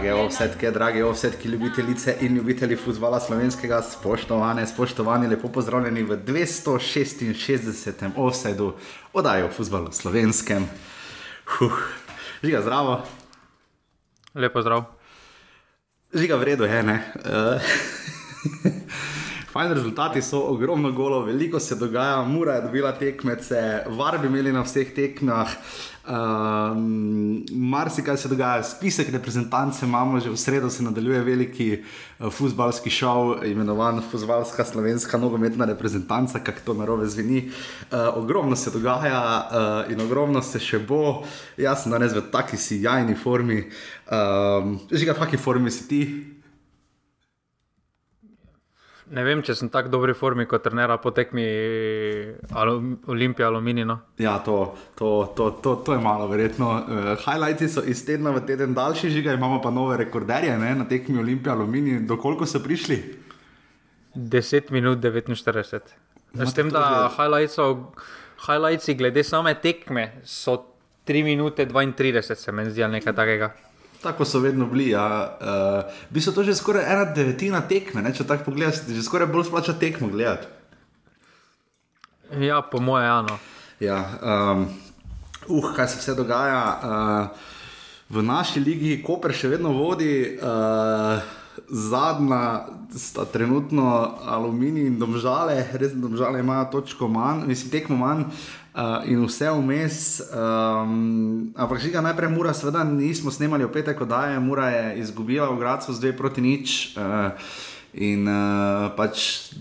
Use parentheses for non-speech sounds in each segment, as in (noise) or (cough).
Drage ovsetke, drage ovsetke, ljubitelice in ljubitelji futbola slovenskega, spoštovane, spoštovani, lepo pozdravljeni v 266. offsetu oddaji o futbalu slovenskem. Huh. Žiga zdravo. Lepo zdrav. Žiga v redu je, ne. (laughs) Uh, Fajni rezultati so, ogromno golo, veliko se dogaja, mora je dobila tekmece, varbi imeli na vseh tekmah. Um, Mar si kaj se dogaja, spisek reprezentance imamo, že v sredo se nadaljuje veliki uh, futbalski šov, imenovan Futbalska slovenska nogometna reprezentanca, kako to narobe zveni. Uh, ogromno se dogaja uh, in ogromno se še bo, sem danes v taki si jajni formi. Um, že v kakšni formi si ti? Ne vem, če sem tako dobri formi kot trener po tekmi alu, Olimpije Aluminij. No. Ja, to, to, to, to, to je malo verjetno. Uh, highlighti so iz tedna v teden daljši, žiga imamo pa nove rekorderje ne, na tekmi Olimpije Aluminij. Dokoliko so prišli? 10 minut 49. No, S tem, da highlighti glede same tekme so 3 minute 32, se mi zdi nekaj takega. Tako so vedno bili. Ja. Uh, bi se to že skoraj ena devetina tekme, ne? če tako pogledaš, že skoraj bolj splača tekmo gledati. Ja, po moje, ano. Ja, um, uh, kaj se vse dogaja. Uh, v naši ligi Koper še vedno vodi. Uh, Zadnja sta trenutno aluminij in domžale, res domžale imajo točko manj, mislim, tekmo manj. Uh, in vse vmes, um, ampak že ga najprej, mora, seveda, nismo snemali v petek, da je Mura je izgubila v Gracu z dve proti nič uh, in uh, pač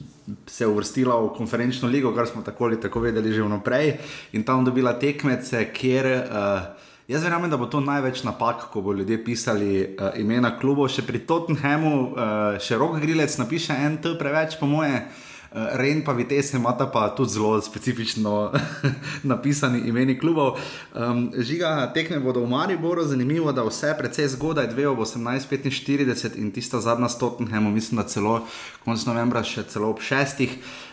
se je uvrstila v konferenčno ligo, kar smo tako ali tako vedeli že vnaprej, in tam dobila tekmece, kjer. Uh, Jaz verjamem, da bo to največ napak, ko bo ljudje pisali uh, imena klubov. Še pri Tottenhamu, uh, še rok grilec napiše en T preveč, po moje. Uh, Ren pa vitese imata pa tudi zelo specifično (laughs) napisani imeni klubov. Um, žiga tekme bodo v Mariboru, zanimivo, da vse precej zgodaj, 2 ob 18:45 in tista zadnja Stottenham, mislim, da celo konec novembra, še celo ob 6.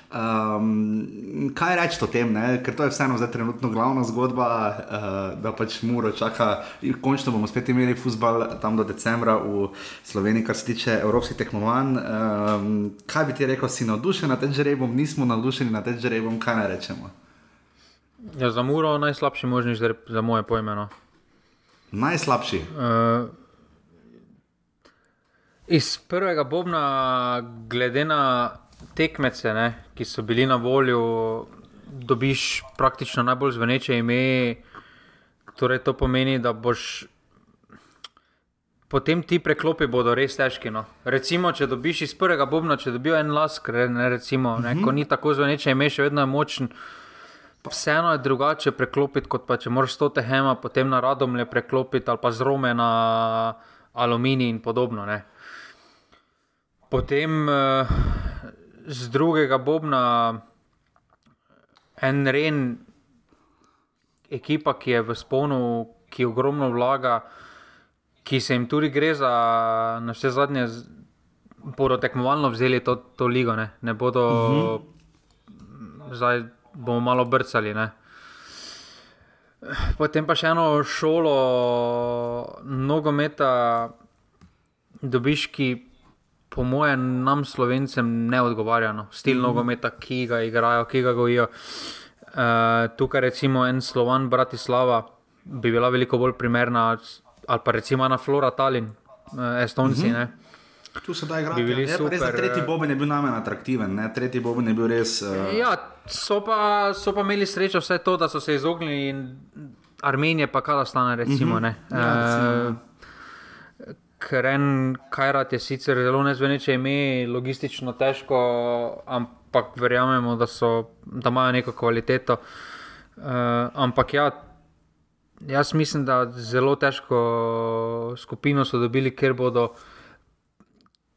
Um, kaj reči o tem, ne? ker to je vseeno zdaj trenutno glavna zgodba, uh, da pač Muro čaka, končno bomo spet imeli futbal tam do decembra v Sloveniji, kar se tiče evropskih tekmovanj. Um, kaj bi ti rekel, si navdušen nad tem žrebom, nismo navdušeni nad tem žrebom, kaj naj rečemo? Ja, za Muro je najslabši možni žreb, za moje pojmeno. Najslabši. Uh, iz prvega bobna, glede na tekmece, ne, ki so bili na voljo, dobiš praktično najbolj zveneče ime. Torej, to pomeni, da boš. Potem ti preklopi bodo res težki. No. Recimo, če dobiš iz prvega bobna, če dobiš en lask, ne, recimo, ne, mm -hmm. ko ni tako zveneče ime, še vedno je močen. Vseeno je drugače preklopiti, kot pa če moraš to tehema, potem na radom le preklopiti ali pa z rome na aluminij in podobno. Ne. Potem. Uh, z drugega Bobna, en ren, ekipa, ki je v sponu, ki ogromno vlaga, ki se jim tudi gre za na vse zadnje, bodo tekmovalno vzeli to, to ligo, ne, ne bodo, uh mhm. -huh. zdaj bomo malo brcali. Ne. Potem pa še eno šolo, nogometa, dobiš, ki po mojem, nam slovencem ne odgovarja, no. stil mm -hmm. nogometa, ki ga igrajo, ki ga gojijo. Uh, tukaj, recimo, en slovan, Bratislava, bi bila veliko bolj primerna, ali pa recimo na Flora Tallinn, uh, Estonci. Mm -hmm. Tu se da igrati. Bili ja, super, res, tretji eh, Boben je bil namen atraktiven, ne? tretji Boben je bil res. Uh... Ja, so pa, so pa imeli srečo vse to, da so se izognili Armenije, pa Kazahstane, recimo. Mm -hmm. ja, recimo uh, Kren Kajrat je sicer zelo nezveneče ime, logistično težko, ampak verjamemo, da, so, da imajo neko kvaliteto. Uh, ampak ja, jaz mislim, da zelo težko skupino so dobili, ker bodo.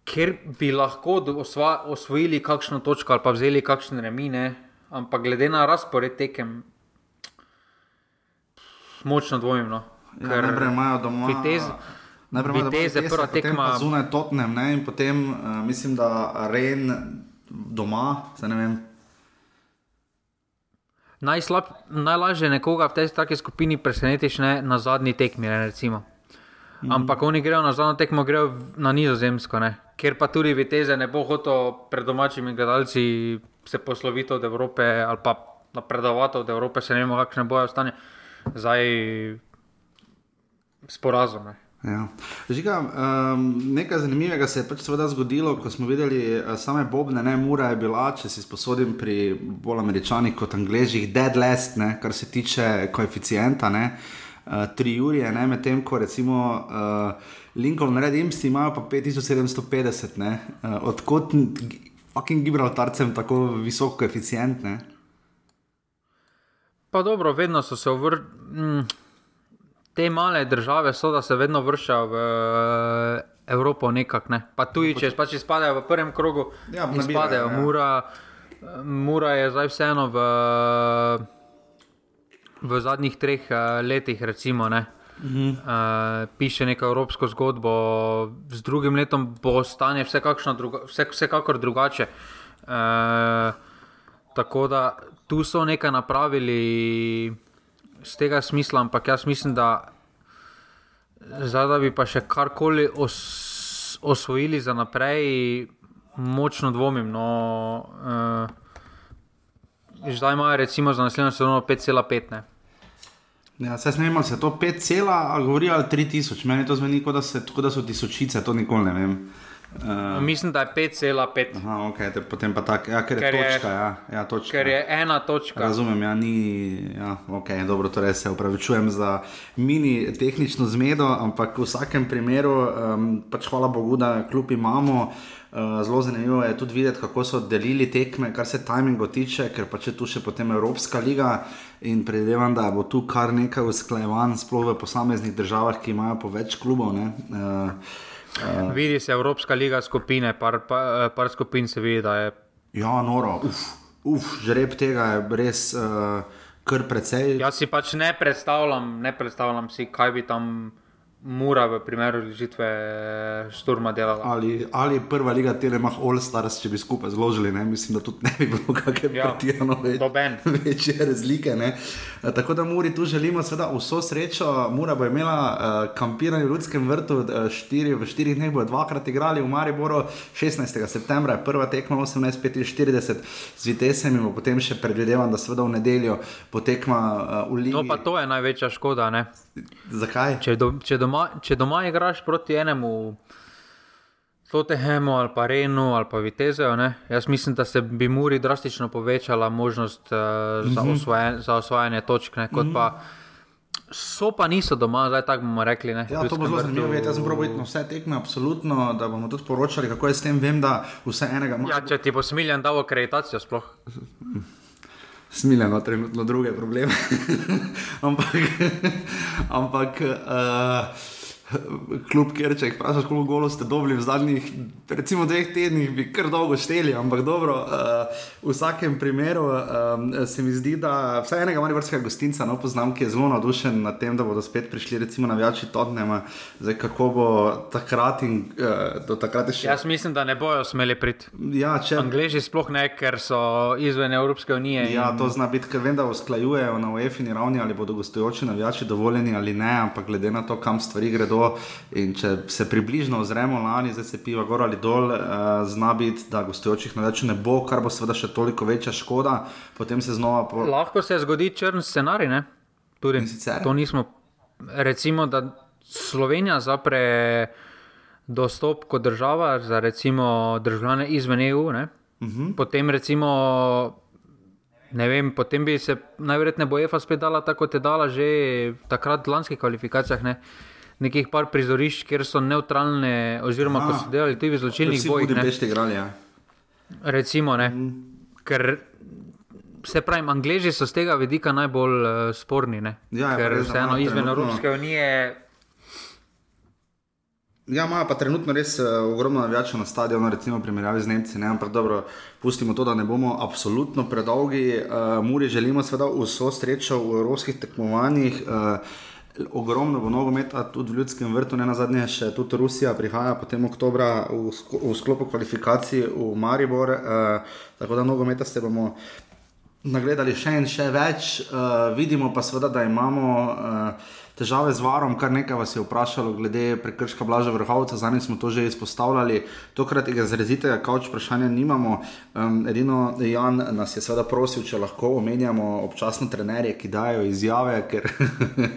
Ker bi lahko osva, osvojili kakšno točko ali pa vzeli kakšne remine, ampak glede na razpored tekem, močno dvomim. No. Ja, Najprej imajo doma. Vitez, Najprej Viteze, prva tekma. Zunaj Tottenham, ne? in potem uh, mislim, da Ren doma, se ne vem. Najslab, najlažje nekoga v tej taki skupini presenetiš ne, na zadnji tekmi. Ne, Mm. Ampak oni grejo na zadnjo tekmo, grejo na nizozemsko, ne? ker pa tudi viteze ne bo hotel pred domačimi gledalci se posloviti od Evrope ali pa napredovati od Evrope, se ne vemo, kakšne bojo stanje. Zdaj sporazume. Ja. Žiga, um, nekaj zanimivega se je pač zgodilo, ko smo videli uh, same Bobne, ne Mura je bila, če si sposodim pri bolj američanih kot angližih, dead last, ne, kar se tiče koeficienta, ne, uh, tri jurije, ne, medtem ko recimo uh, Lincoln Red Imps imajo pa 5750, ne, uh, odkot fucking Gibraltarcem tako visok koeficient, ne. Pa dobro, vedno so se vrnili. Mm te male države so, da se vedno vršijo v uh, Evropo, nekako. Ne. Pa tudi, če pač izpadejo v prvem krogu, ja, izpadejo. Ja. Mura, Mura je zdaj vseeno v, v zadnjih treh uh, letih, recimo. Ne. Mhm. Uh, piše neko evropsko zgodbo, z drugim letom bo stanje druga, vse, vsekakor drugače. Uh, tako da tu so nekaj napravili z tega smisla, ampak jaz mislim, da zdaj, da bi pa še karkoli os, osvojili za naprej, močno dvomim. No, uh, zdaj imajo recimo za naslednjo sezono 5,5. Ja, se ne vem, ali se to 5, ali govorijo 3000, meni to zveni kot da, da so tisočice, to nikoli ne vem. Uh, Mislim, da je 5,5. Okay, potem pa tako, ja, ker, ker je točka. Ja, ja, točka. Ker je ena točka. Razumem, ja, ni. Ja, okay, dobro, torej se upravičujem za mini tehnično zmedo, ampak v vsakem primeru, um, pač hvala Bogu, da kljub imamo. Uh, zelo zanimivo je tudi videti, kako so delili tekme, kar se timinga tiče, ker pa če tu še potem Evropska liga in predvidevam, da bo tu kar nekaj usklajevanj, sploh v posameznih državah, ki imajo po več klubov. Uh, Uh, vidi se Evropska liga skupine, par, par, par skupin se vidi, da je. Ja, noro, uf, uf žreb tega je res uh, kar precej. Jaz si pač ne predstavljam, ne predstavljam si, kaj bi tam mora v primeru žitve šturma delala. Ali, ali prva liga Telemach All Stars, če bi skupaj zložili, ne? mislim, da tudi ne bi bilo kakšne ja, več, večje razlike. Ne? Eh, tako da Muri tu želimo seveda vso srečo. Mura bo imela uh, kampiranje v Ljudskem vrtu, uh, štiri, v štirih dneh bo dvakrat igrali v Mariboru, 16. septembra je prva tekma 18.45 z Vitesem in potem še predvidevam, da seveda v nedeljo potekma uh, v Ligi. No pa to je največja škoda, ne? Zakaj? Če, do, če, doma, če doma igraš proti enemu, Totehemu ali pa Renu ali pa Vitezeju, jaz mislim, da se bi Muri drastično povečala možnost uh, za, mhm. osvojen, za osvajanje točk. Ne, mm -hmm. So pa niso doma, zdaj tako bomo rekli. Ne, ja, to bo zelo zanimivo. Jaz sem prav videl vse tekme, absolutno, da bomo tudi poročali, kako je s tem. Vem, da vse enega. Ja, če ti bo smiljen, da bo akreditacijo sploh (laughs) smiljeno, trenutno druge probleme. (laughs) ampak, ampak uh, kljub kjer, če jih vprašaš, koliko golo ste dobili v zadnjih, recimo, dveh tednih, bi kar dolgo šteli, ampak dobro, uh, v vsakem primeru um, se mi zdi, da vsaj enega mariborskega gostinca no, poznam, ki je zelo navdušen nad tem, da bodo spet prišli, recimo, na večji totnema, zdaj kako bo takrat in uh, do takrat še. Jaz mislim, da ne bojo smeli priti. Ja, če... Angleži sploh ne, ker so izven Evropske unije. Ja, in... to zna biti, ker vem, da usklajujejo na UEFI ravni, ali bodo gostujoči na večji dovoljeni ali ne, ampak glede na to, kam stvari gredo. In če se približno ozremo lani, zdaj se piva gor ali dol, uh, zna biti, da gostujočih na več ne bo, kar bo seveda še toliko večja škoda. Po... Lahko se zgodi črn scenarij. Tudi, to nismo. Recimo, da Slovenija zapre dostop kot država za recimo državljane izven EU. Uh mhm. -huh. Potem recimo. Ne vem, potem bi se najverjetneje bojefa spet dala tako, kot je dala že takrat v lanskih kvalifikacijah. Ne? Nekih par prizorišč, kjer so neutralne, oziroma ko so delali tudi v zločinnih bojih. Ne, ne, igrali, ja. Recimo, ne. Mm. Ker se pravi, angliži so z tega vidika najbolj uh, sporni. Ja, ja, ker vseeno izven Evropske unije. Ja, imajo pa trenutno res uh, ogromno navijačev na stadionu, recimo v primerjavi z Nemci. Ne? Ampak dobro, pustimo to, da ne bomo absolutno predolgi. Uh, Muri želimo seveda vso srečo v evropskih tekmovanjih. Uh, ogromno bo nogometa, tudi v ljudskem vrtu, ne na zadnje, še tudi Rusija prihaja potem oktobra v, v sklopu kvalifikacij v Maribor. Uh, tako da nogometa se bomo nagledali še in še več. Uh, vidimo pa seveda, da imamo uh, težave z varom, kar nekaj vas je vprašalo glede prekrška Blaža Vrhovca, zadnjič smo to že izpostavljali. Tokrat tega zrezitega kavč vprašanja nimamo. Um, edino Jan nas je seveda prosil, če lahko omenjamo občasno trenerje, ki dajo izjave, ker,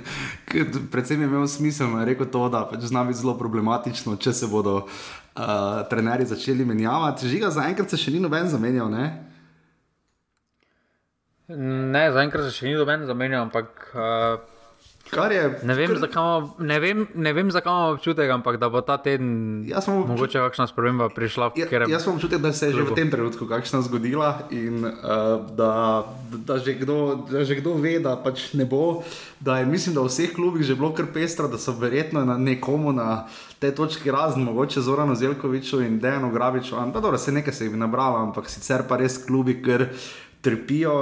(laughs) predvsem je imel smisel, je rekel to, da pač z nami zelo problematično, če se bodo uh, trenerji začeli menjavati. Žiga, zaenkrat se še ni noben zamenjal, ne? Ne, zaenkrat se še ni noben zamenjal, ampak. Uh... Je, ne, vem, kar... zakaj, ne, vem, ne vem, zakaj imamo občutek, ampak da bo ta teden občutek, mogoče kakšna sprememba prišla. Ja, jaz imam občutek, da se je že v tem trenutku kakšna zgodila in uh, da, da, že kdo, da že kdo ve, da pač ne bo. Da je, mislim, da v vseh klubih že bilo kar pestro, da so verjetno na nekomu na tej točki razen, mogoče Zorano Zelkoviču in Dejanu Grabiču. Da, se nekaj se jih nabralo, ampak sicer pa res klubi, ker trpijo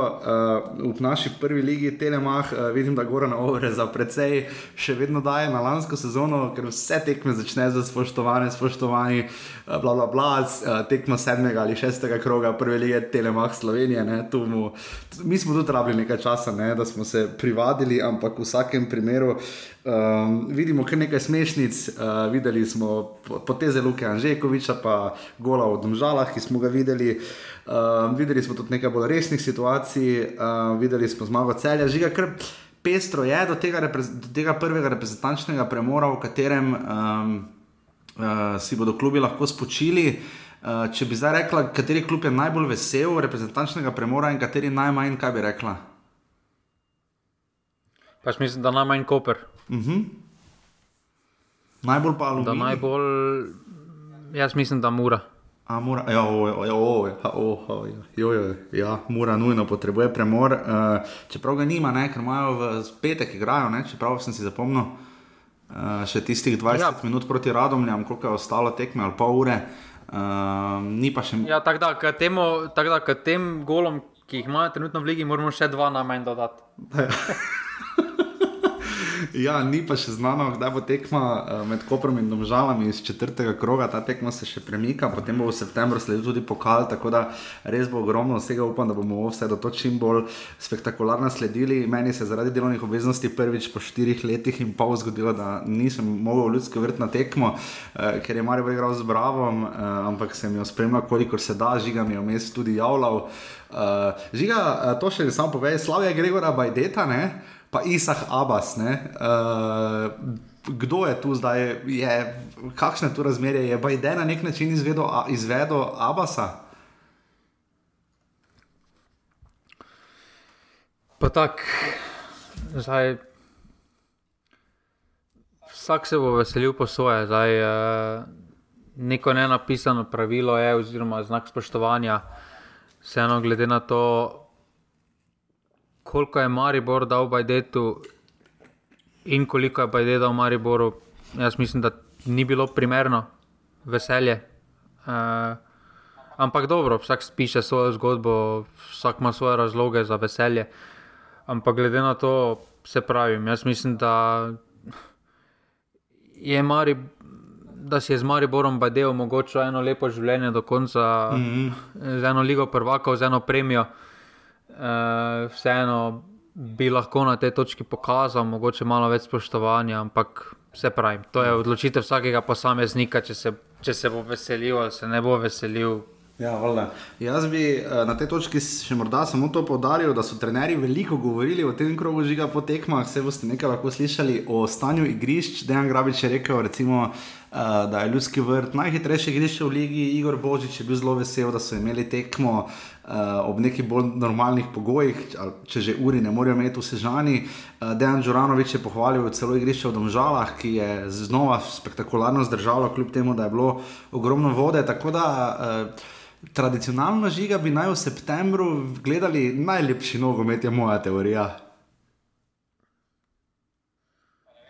uh, v naši prvi ligi Telemach. Uh, vidim, da Goran Ovre za precej še vedno daje na lansko sezono, ker vse tekme začne za spoštovanje, spoštovanje, uh, bla bla bla, uh, tekmo sedmega ali šestega kroga prve lige Telemach Slovenije. Mu, mi smo tudi rabili nekaj časa, ne, da smo se privadili, ampak v vsakem primeru. Um, vidimo kar nekaj smešnic, uh, videli smo poteze Luka Anžekoviča, pa gola v Domžalah, ki smo ga videli. Uh, Uh, videli smo tudi nekaj bolj resnih situacij, uh, videli smo zmago celja, žiga kar pestro je do tega, do tega prvega reprezentančnega premora, v katerem um, uh, si bodo klubi lahko spočili. Uh, če bi zdaj rekla, kateri klub je najbolj vesel reprezentančnega premora in kateri najmanj, kaj bi rekla? Pač mislim, da najmanj Koper. Uh mhm. -huh. Najbolj pa ali ne? Najbolj, jaz mislim, da mora. A, mora, ja, o, o, o, o, jo, jo, ja, mora nujno potrebuje premor. Uh, čeprav ga nima, ne, ker imajo v petek igrajo, ne, čeprav sem si zapomnil uh, še tistih 20 ja. minut proti radomljam, koliko je ostalo tekme ali pol ure. Uh, ni pa še. Ja, tako da, k, temu, tak da k tem golom, ki jih imajo trenutno v ligi, moramo še dva najmanj dodati. (laughs) (laughs) Ja, ni pa še znano, kdaj bo tekma uh, med Koprom in Domžalami iz četrtega kroga. Ta tekma se še premika, potem bo v septembru sledil tudi pokal, tako da res bo ogromno vsega. Upam, da bomo vse do to čim bolj spektakularno sledili. Meni se je zaradi delovnih obveznosti prvič po štirih letih in pol zgodilo, da nisem mogel ljudsko vrt na tekmo, uh, ker je Marijo igral z Bravom, uh, ampak sem jo spremljal, kolikor se da, žiga mi je vmes tudi javljal. Uh, žiga, uh, to še samo povej, Slavija Gregora Bajdeta, ne? Pa Isah Abbas. Uh, kdo je tu zdaj, je, kakšne tu razmerje je, je na nek način izvedel, izvedel Abbasa? Pa tako, zdaj. Vsak se bo veselil po svoje. Zdaj, uh, neko nenapisano pravilo je, oziroma znak spoštovanja, vseeno glede na to, koliko je Maribor dal Bajdetu in koliko je Bajdet dal Mariboru, jaz mislim, da ni bilo primerno veselje. Uh, ampak dobro, vsak piše svojo zgodbo, vsak ima svoje razloge za veselje. Ampak glede na to, se pravi, jaz mislim, da je Mari. Da si je z Mariborom Bajde omogočil eno lepo življenje do konca, mm -hmm. z eno ligo prvaka, z eno premijo. Uh, vseeno bi lahko na tej točki pokazal, mogoče malo več spoštovanja, ampak vse pravim, to je odločitev vsakega posameznika, če se, če se bo veselil ali se ne bo veselil. Ja, Jaz bi uh, na tej točki še morda samo to povdaril, da so trenerji veliko govorili o tem krogu žiga po tekmah. Vse boste nekaj lahko slišali o stanju igrišč. Dejan Grabič je rekel, recimo, uh, da je ljudski vrt najhitrejše igrišče v ligi. Igor Božič je bil zelo vesel, da so imeli tekmo uh, ob nekih bolj normalnih pogojih, če že uri ne morejo imeti v sežani. Uh, Dejan Đuranovič je pohvalil celo igrišče v Domžalah, ki je znova spektakularno zdržalo, kljub temu, da je bilo ogromno vode. Tako da. Uh, tradicionalno žiga bi naj v septembru gledali najlepši nogomet, je moja teorija.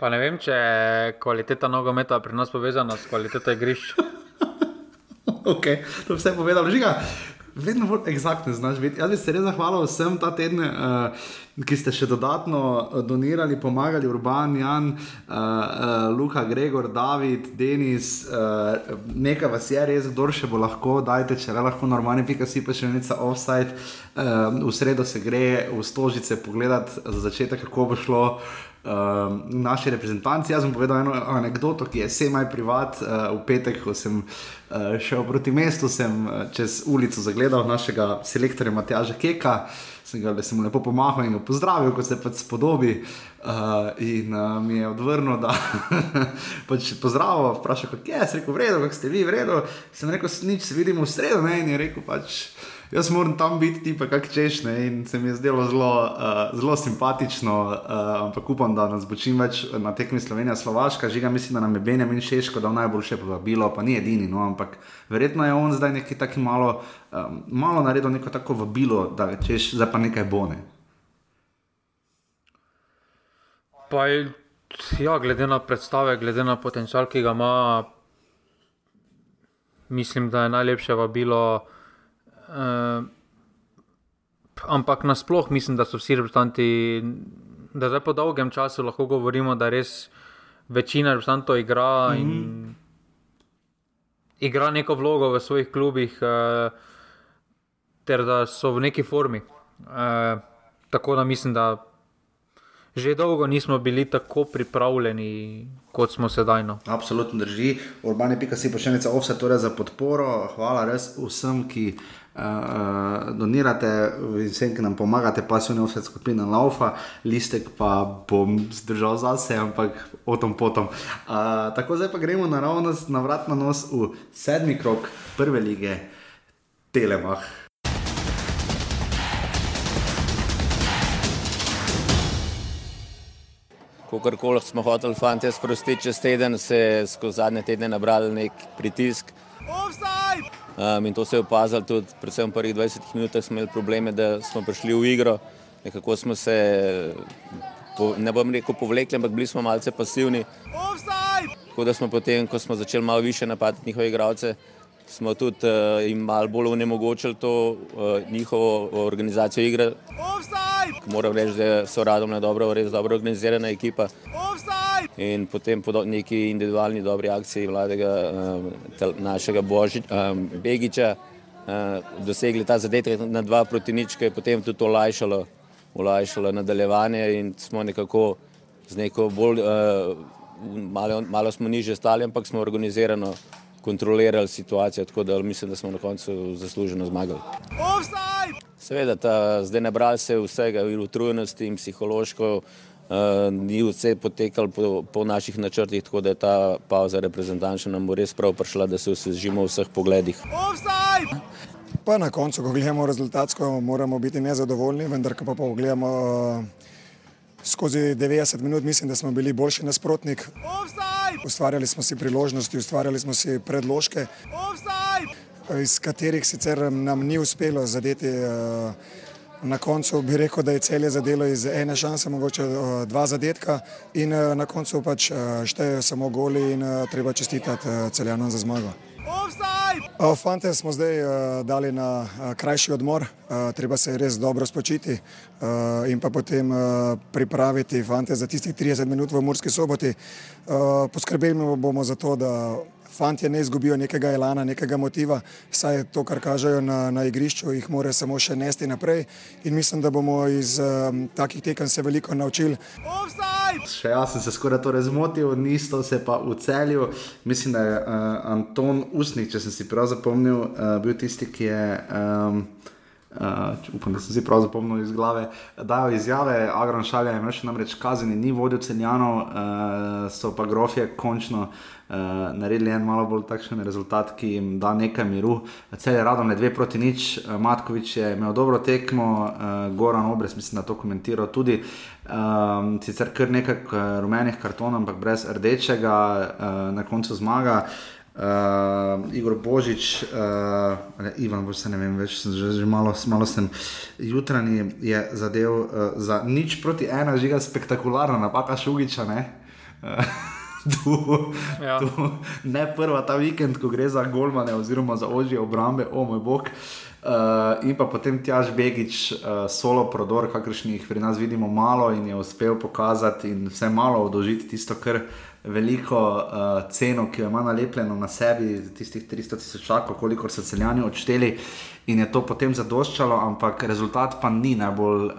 Pa ne vem, če je kvaliteta nogometa pri nas povezana s kvaliteto igrišč. (laughs) ok, to vse povedal. Žiga, vedno bolj eksaktno znaš biti. Jaz bi se res zahvalil vsem ta teden, uh, ki ste še dodatno eh, donirali, pomagali, Urban, Jan, uh, uh, Luka, Gregor, David, Denis, uh, nekaj vas je res, kdo še bo lahko, dajte, če le lahko normalni, pika si pa še nekaj offside. Uh, v sredo se gre v stožice pogledati za začetek, kako bo šlo. Uh, naši reprezentanci. Jaz sem povedal eno anekdoto, ki je semaj privat. Uh, v petek, ko sem uh, šel proti mestu, sem uh, čez ulico zagledal našega selektorja Matjaža Keka. Sem ga sem lepo pomahal in pozdravil, kot se pač spodobi. Uh, in uh, mi je odvrnil, da (laughs) pač pozdravil, vprašal, kako je, rekel, vredo, kako ste vi, vredo. Sem rekel, nič, se vidimo v sredo, ne? in je rekel pač jaz moram tam biti, ti pa kak češ. Ne? In se mi je zdelo zelo, uh, zelo simpatično, uh, ampak upam, da nas bo čim več na tekmi Slovenija, Slovaška, žiga, mislim, da nam je Benjamin Šeško dal najboljše povabilo, pa ni edini, no, ampak verjetno je on zdaj neki taki malo, um, malo naredil neko tako vabilo, da češ, zdaj pa nekaj bone. Pa je, ja, glede na predstave, glede na potencial, ki ga ima, mislim, da je najlepše vabilo. Uh, ampak nasplošno mislim, da so vsi reprezentanti, da zdaj po dolgem času lahko govorimo, da res večina reprezentantov igra in mm -hmm. igra neko vlogo v svojih klubih, uh, ter da so v neki formi. Uh, tako da mislim, da že dolgo nismo bili tako pripravljeni, kot smo sedaj. No. Absolutno drži. Urbane pika si pošiljnica ovsa torej za podporo. Hvala res vsem, ki uh, donirate, vsem, ki nam pomagate, pa so ne vse skupine Laufa, listek pa bom zdržal zase, ampak o tom potom. Uh, tako zdaj pa gremo naravnost na vrat na nos v sedmi krok prve lige Telemach. Kakorkoli smo hoteli, fanti, sprostiti čez teden, se je skozi zadnje tedne nabral nek pritisk. Offside! Um, in to se je opazilo tudi, predvsem v prvih 20 minutah smo imeli probleme, da smo prišli v igro. Nekako smo se, ne bom rekel, povlekli, ampak bili smo malce pasivni. Tako da smo potem, ko smo začeli malo više napadati njihove igralce, smo tudi uh, jim malo bolj onemogočili to uh, njihovo organizacijo igre. Moram reči, da so radom na dobro, res dobro organizirana ekipa. Offside! In potem po neki individualni dobri akciji mladega uh, našega Božič, um, Begiča uh, dosegli ta zadetek na dva proti nič, ki je potem tudi olajšalo, olajšalo nadaljevanje in smo nekako z neko bolj, uh, malo, malo smo niže stali, ampak smo organizirano kontrolirali situacijo, tako da mislim, da smo na koncu zasluženo zmagali. Seveda, ta, zdaj nabral se vsega, utrujenosti, in psihološko, ni vse potekalo po, po naših načrtih, tako da je ta pauza reprezentančna nam res prav prišla, da se osvežimo v vseh pogledih. Pa na koncu, ko gledamo rezultatsko, moramo biti nezadovoljni, vendar pa pogledamo uh, skozi 90 minut, mislim, da smo bili boljši nasprotnik. Ustvarjali smo si priložnosti, ustvarjali smo si predložke, iz katerih sicer nam ni uspelo zadeti. Uh, Na koncu bi rekel, da je celje zadelo iz ene šanse, mogoče uh, dva zadetka in uh, na koncu pač uh, štejejo samo goli in treba čestitati celjanom za zmago. Fante smo zdaj dali na krajši odmor, treba se res dobro spočiti in pa potem pripraviti fante za tistih 30 minut v Murski soboti. Poskrbeli bomo za to, da fanti ne izgubijo nekega elana, nekega motiva, saj to, kar kažejo na, na igrišču, jih more samo še nesti naprej. In mislim, da bomo iz um, takih tekem se veliko naučili. Še jaz sem se skoraj to razmotil, nisto se pa v celju. Mislim, da je uh, Anton Usnik, če sem si prav zapomnil, uh, bil tisti, ki je. Um, Uh, upam, da sem si prav zapomnil iz glave, da je izjave, Agron Šalja je še namreč kazni, ni vodil cenjanov, uh, so pa grofje končno uh, naredili en malo bolj takšen rezultat, ki jim da nekaj miru. Cel je radom, ne dve proti nič, uh, Matkovič je imel dobro tekmo, uh, Goran Obres, mislim, da to komentiral tudi. Um, sicer kar nekaj rumenih kartonov, ampak brez rdečega, uh, na koncu zmaga. Uh, Igor Božič, uh, ne, Ivan, boš se ne vem, več sem že, že malo, malo sem jutranji, je zadev uh, za nič proti ena, žiga spektakularna napaka Šugiča. (laughs) (laughs) tu, Ja. tu, ne prva ta vikend, ko gre za golmane oziroma za ožje obrambe, o moj bog. Uh, in pa potem Tjaž Begič, uh, solo prodor, kakršnih pri nas vidimo malo in je uspel pokazati in vse malo odožiti tisto, kar veliko uh, ceno, ki jo ima nalepljeno na sebi, tistih 300 tisočakov, koliko so celjani odšteli. In je to potem zadoščalo, ampak rezultat pa ni najbolj uh,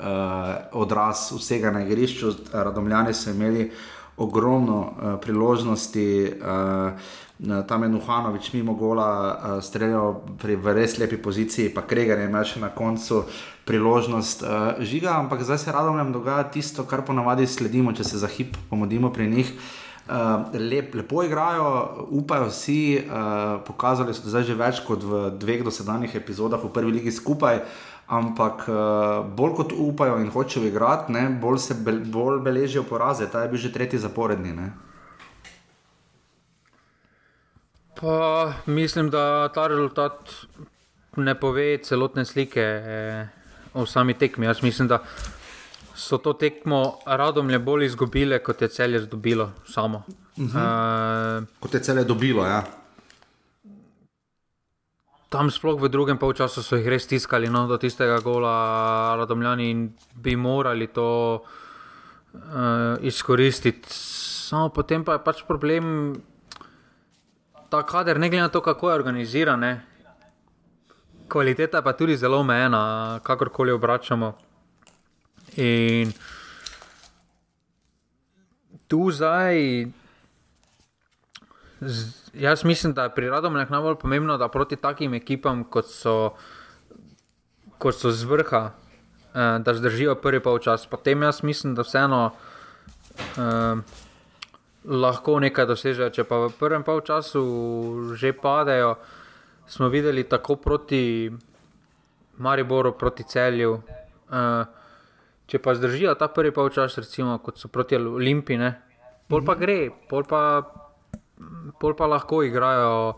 odraz vsega na igrišču. Radomljani so imeli ogromno uh, priložnosti. Uh, Tam je Nuhanovič mimo gola uh, streljal pri, v res lepi poziciji, pa Kreger je imel še na koncu priložnost uh, žiga, ampak zdaj se radom dogaja tisto, kar ponavadi sledimo, če se za hip pomodimo pri njih. Uh, lep, lepo igrajo, upajo vsi, uh, pokazali so zdaj že več kot v dveh dosedanjih epizodah v prvi ligi skupaj. Ampak uh, bolj kot upajo in hočejo igrati, ne, bolj se be, bolj beležijo poraze. Ta je bil že tretji zaporedni. Ne. Pa mislim, da ta rezultat ne pove celotne slike eh, o sami tekmi. Jaz mislim, da so to tekmo radomlje bolj izgubile, kot je celje zdobilo samo. Uh -huh. e, Kot je cele dobilo, ja. Tam sploh v drugem polčasu so jih res stiskali no, do tistega gola radomljani in bi morali to uh, izkoristiti. Samo potem pa je pač problem ta kader, ne glede na to, kako je organiziran. Ne. Kvaliteta pa je tudi zelo omejena, kakorkoli obračamo. In tu zdaj, z, jaz mislim, da je pri Radomljah najbolj pomembno, da proti takim ekipam, kot so, kot so z vrha, eh, da zdržijo prvi polčas. Potem jaz mislim, da vseeno. Eh, lahko nekaj dosežejo. Če pa v prvem polčasu že padejo, smo videli tako proti Mariboru, proti celju. Uh, če pa zdržijo ta prvi polčas, recimo kot so proti Olimpiji, pol pa gre, pol pa, pol pa lahko igrajo.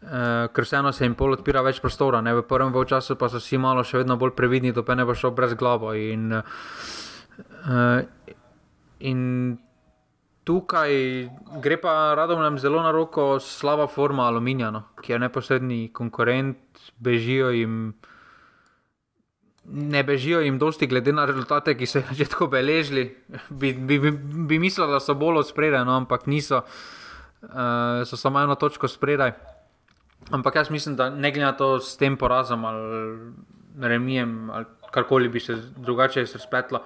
Uh, ker vseeno se jim pol odpira več prostora, ne? v prvem času pa so vsi malo še vedno bolj previdni, da ne bo šel brez glave. In, uh, in tukaj gre pa radom zelo na roko slaba forma aluminija, no, ki je neposredni konkurent, bežijo jim. Ne bežijo jim dosti, glede na rezultate, ki so jih že tako beležili. (laughs) Bi, bi, bi, bi mislili, da so bolj odspredaj, no, ampak niso, uh, so samo eno točko spredaj. Ampak jaz mislim, da ne glede na to s tem porazom ali remijem ali karkoli bi se drugače razpletlo,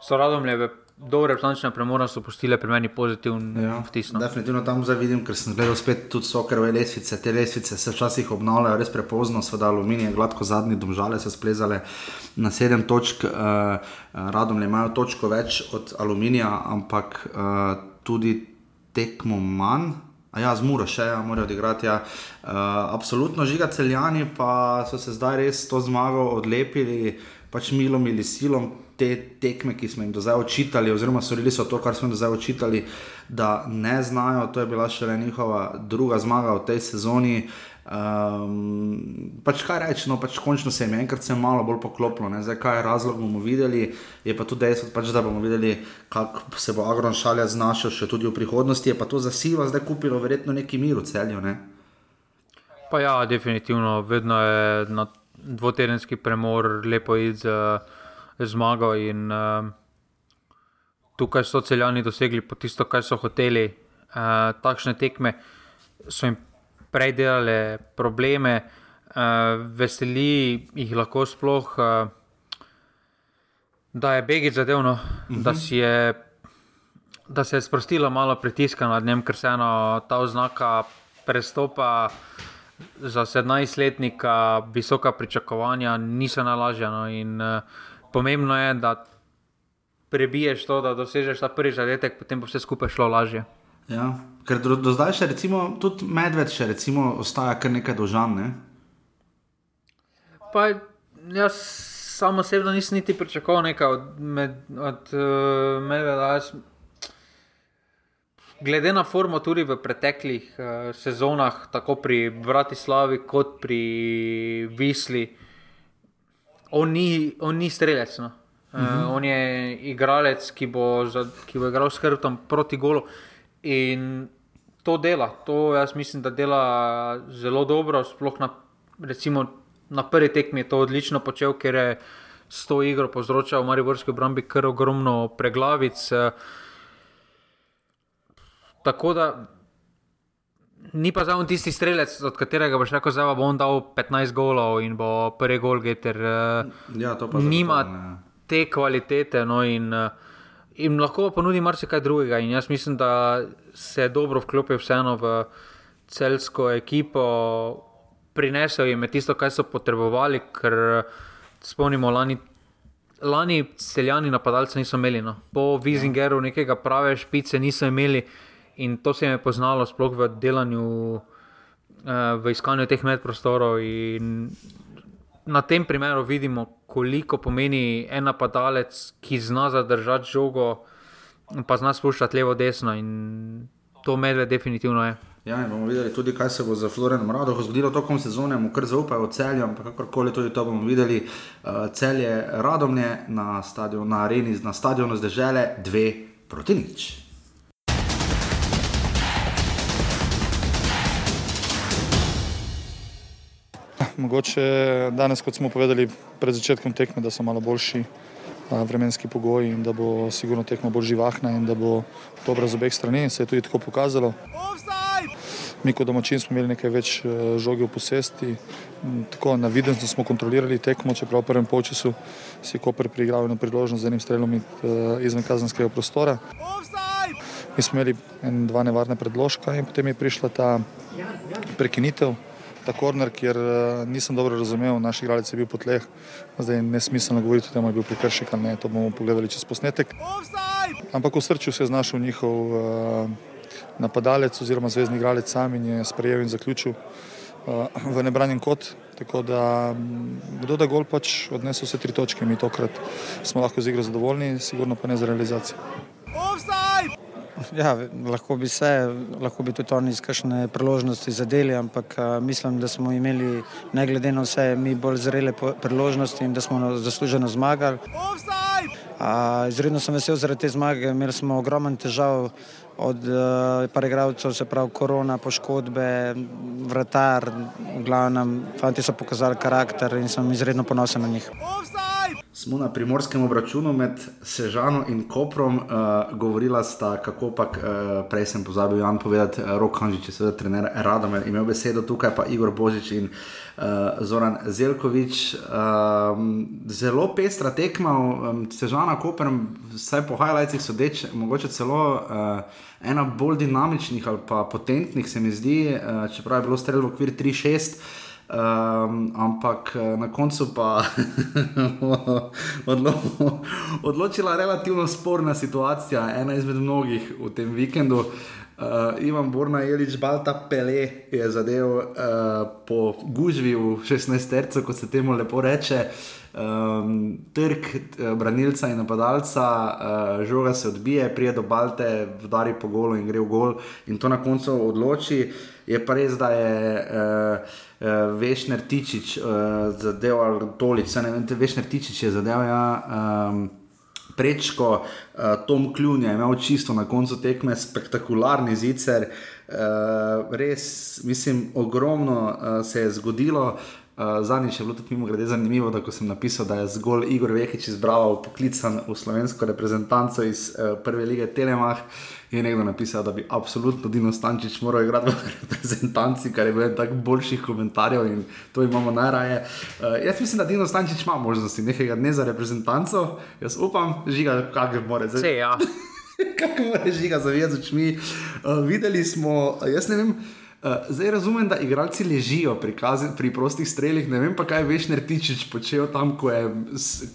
so radomlje dobre reprezentančne premore so postile pri meni pozitiven ja, vtis. No. Definitivno tam zdaj vidim, ker sem gledal spet tudi sokerove lesvice. Te lesvice se včasih obnavljajo res prepozno, seveda aluminij, gladko zadnji, domžale so splezale na sedem točk, uh, radom le imajo točko več od aluminija, ampak uh, tudi tekmo manj. A ja, zmuro še, ja, morajo odigrati. Ja. Uh, absolutno žiga celjani, pa so se zdaj res to zmago odlepili, pač milom ali silom, te tekme, ki smo jim do zdaj očitali, oziroma storili so to, kar smo jim do zdaj očitali, da ne znajo. To je bila še le njihova druga zmaga v tej sezoni. Um, pač kaj reči, no, pač končno se jim enkrat malo bolj poklopilo, ne? zdaj kaj je razlog, bomo videli. Je pa tudi dejstvo, pač, da bomo videli, kako se bo Agron šalja znašel še tudi v prihodnosti. Je pa to za silo zdaj kupilo, verjetno neki mir v celju. Ne? Pa ja, definitivno, vedno je na dvotedenski premor lepo id. Uh zmago. In, uh, tukaj so celjani dosegli po tisto, kar so hoteli. Uh, takšne tekme so jim prej delale probleme, uh, veseli jih lahko sploh, uh, da je Begi zadevno, uh -huh. da, je, da se je sprostilo malo pritiska nad njim, ker se eno ta oznaka prestopa. Za 17-letnika visoka pričakovanja niso najlažja. No, in, uh, pomembno je, da prebiješ to, da dosežeš ta prvi zadetek, potem bo vse skupaj šlo lažje. Ja, ker do, do zdaj še recimo, tudi medved še recimo, ostaja kar nekaj dožan. Ne? Pa, jaz samo osebno nisem niti pričakoval nekaj od, med, od uh, medveda. Jaz, glede na formo tudi v preteklih uh, sezonah, tako pri Bratislavi kot pri Visli, uh, on ni, on ni strelec. No. Uh -huh. uh, on je igralec, ki bo, za, ki bo igral s hrbtom proti golu. In to dela, to jaz mislim, da dela zelo dobro. Sploh na, recimo, na prvi tekmi je to odlično počel, ker je s to igro povzročal v Mariborski obrambi kar ogromno preglavic. Tako da ni pa zdaj on tisti strelec, od katerega boš rekel, da bo on dal 15 golov in bo prvi gol, ker Ja, to pa nima zagotovo te kvalitete. No, in, eh, in lahko ponudi marsikaj drugega. In jaz mislim, da se je dobro vklopil vseeno v celsko ekipo, prinesel jim je tisto, kar so potrebovali, ker spomnimo lani. Lani celjani napadalce niso imeli, no. po Vizingeru nekega prave špice niso imeli in to se jim je poznalo, sploh v delanju, eh, v iskanju teh medprostorov. Na tem primeru vidimo, koliko pomeni en napadalec, ki zna zadržati žogo, pa zna spuščati levo, desno. In to medved definitivno je. Ja, bomo videli tudi, kaj se bo za Florianom Radohom zgodilo tokom sezone, mu kar zaupajo celju, ampak kakorkoli tudi to bomo videli. Uh, celje Radomne na, stadion, na areni, na stadionu zdržele dve proti nič. Mogoče danes, kot smo povedali pred začetkom tekme, da so malo boljši vremenski pogoji in da bo sigurno tekma bolj živahna in da bo dobra z obeh strani. Se je tudi tako pokazalo. Mi kot domačin smo imeli nekaj več eh, žoge v posesti, tako na videzno smo kontrolirali tekmo, čeprav v prvem polčasu si je Koper priigral eno priložnost z enim strelom eh, izven kazenskega prostora. Mi smo imeli en, dva nevarna predložka in potem je prišla ta prekinitev, ta korner, kjer eh, nisem dobro razumel, naš igralec je bil po tleh, zdaj je nesmiselno govoriti o tem, ali je bil prekršek ne, to bomo pogledali čez posnetek. Ampak v srču se je znašel njihov uh, napadalec oziroma zvezdni igralec sam in je sprejel in zaključil uh, v nebranjen kot. Tako da mm, kdo da gol pač odnesel vse tri točke, mi tokrat smo lahko z igro zadovoljni, sigurno pa ne za realizacijo. Ja, lahko bi se, lahko bi tudi oni iz kakšne priložnosti zadeli, ampak a, mislim, da smo imeli, ne glede na vse, mi bolj zrele priložnosti in da smo zasluženo zmagali. A, Izredno sem vesel zaradi te zmage, imeli smo ogromen težav od uh, par igralcev, se pravi korona, poškodbe, vratar, v glavnem, fanti so pokazali karakter in sem izredno ponosen na njih. Smo na primorskem obračunu med Sežano in Koprom, uh, govorila sta, kako pa, uh, prej sem pozabil Jan povedati, uh, Rok Hanžič seveda trener Radomer, imel besedo tukaj pa Igor Božič in uh, Zoran Zelkovič. Um, zelo pestra tekma, um, Sežana Koper, vsaj po highlightsih sodeč, mogoče celo uh, ena bolj dinamičnih ali pa potentnih se mi zdi, uh, čeprav je bilo strel v okvir 3-6. Um, ampak eh, na koncu pa (laughs) odlo odločila relativno sporna situacija, ena izmed mnogih v tem vikendu. Uh, Ivan Borna Jelič Balta Pele je zadev uh, po gužvi v 16 tercu, kot se temu lepo reče. Um, trg eh, branilca in napadalca, uh, žoga se odbije, prije do Balte, vdari po golu in gre v gol, in to na koncu odloči. Je pa res, da je uh, uh, Vešner Tičič uh, zadeval toliko, se ne vem, Vešner Tičič je zadeval. Ja, um, Prečko, uh, Tom Kljun je imel čisto na koncu tekme spektakularni zicer, uh, res, mislim, ogromno uh, se je zgodilo. Uh, Zadnjič je bilo tudi mimo grede zanimivo, da sem napisal, da je zgolj Igor Vekič izbral poklican v slovensko reprezentanco iz uh, prve lige Telemach. Je nekdo napisal, da bi absolutno Dino Stančič moral igrati v reprezentanci, kar je bilo en tak boljših komentarjev in to imamo najraje. Uh, jaz mislim, da Dino Stančič ima možnosti nekega dne za reprezentanco, jaz upam, žiga, kaj more. Zdaj, Vse, ja. (laughs) Kako mora žiga zavijati z očmi. Uh, videli smo, jaz ne vem. Uh, zdaj razumem, da igralci ležijo pri, kazi, pri prostih strelih, ne vem pa, kaj veš, Nertičič počel tam, ko je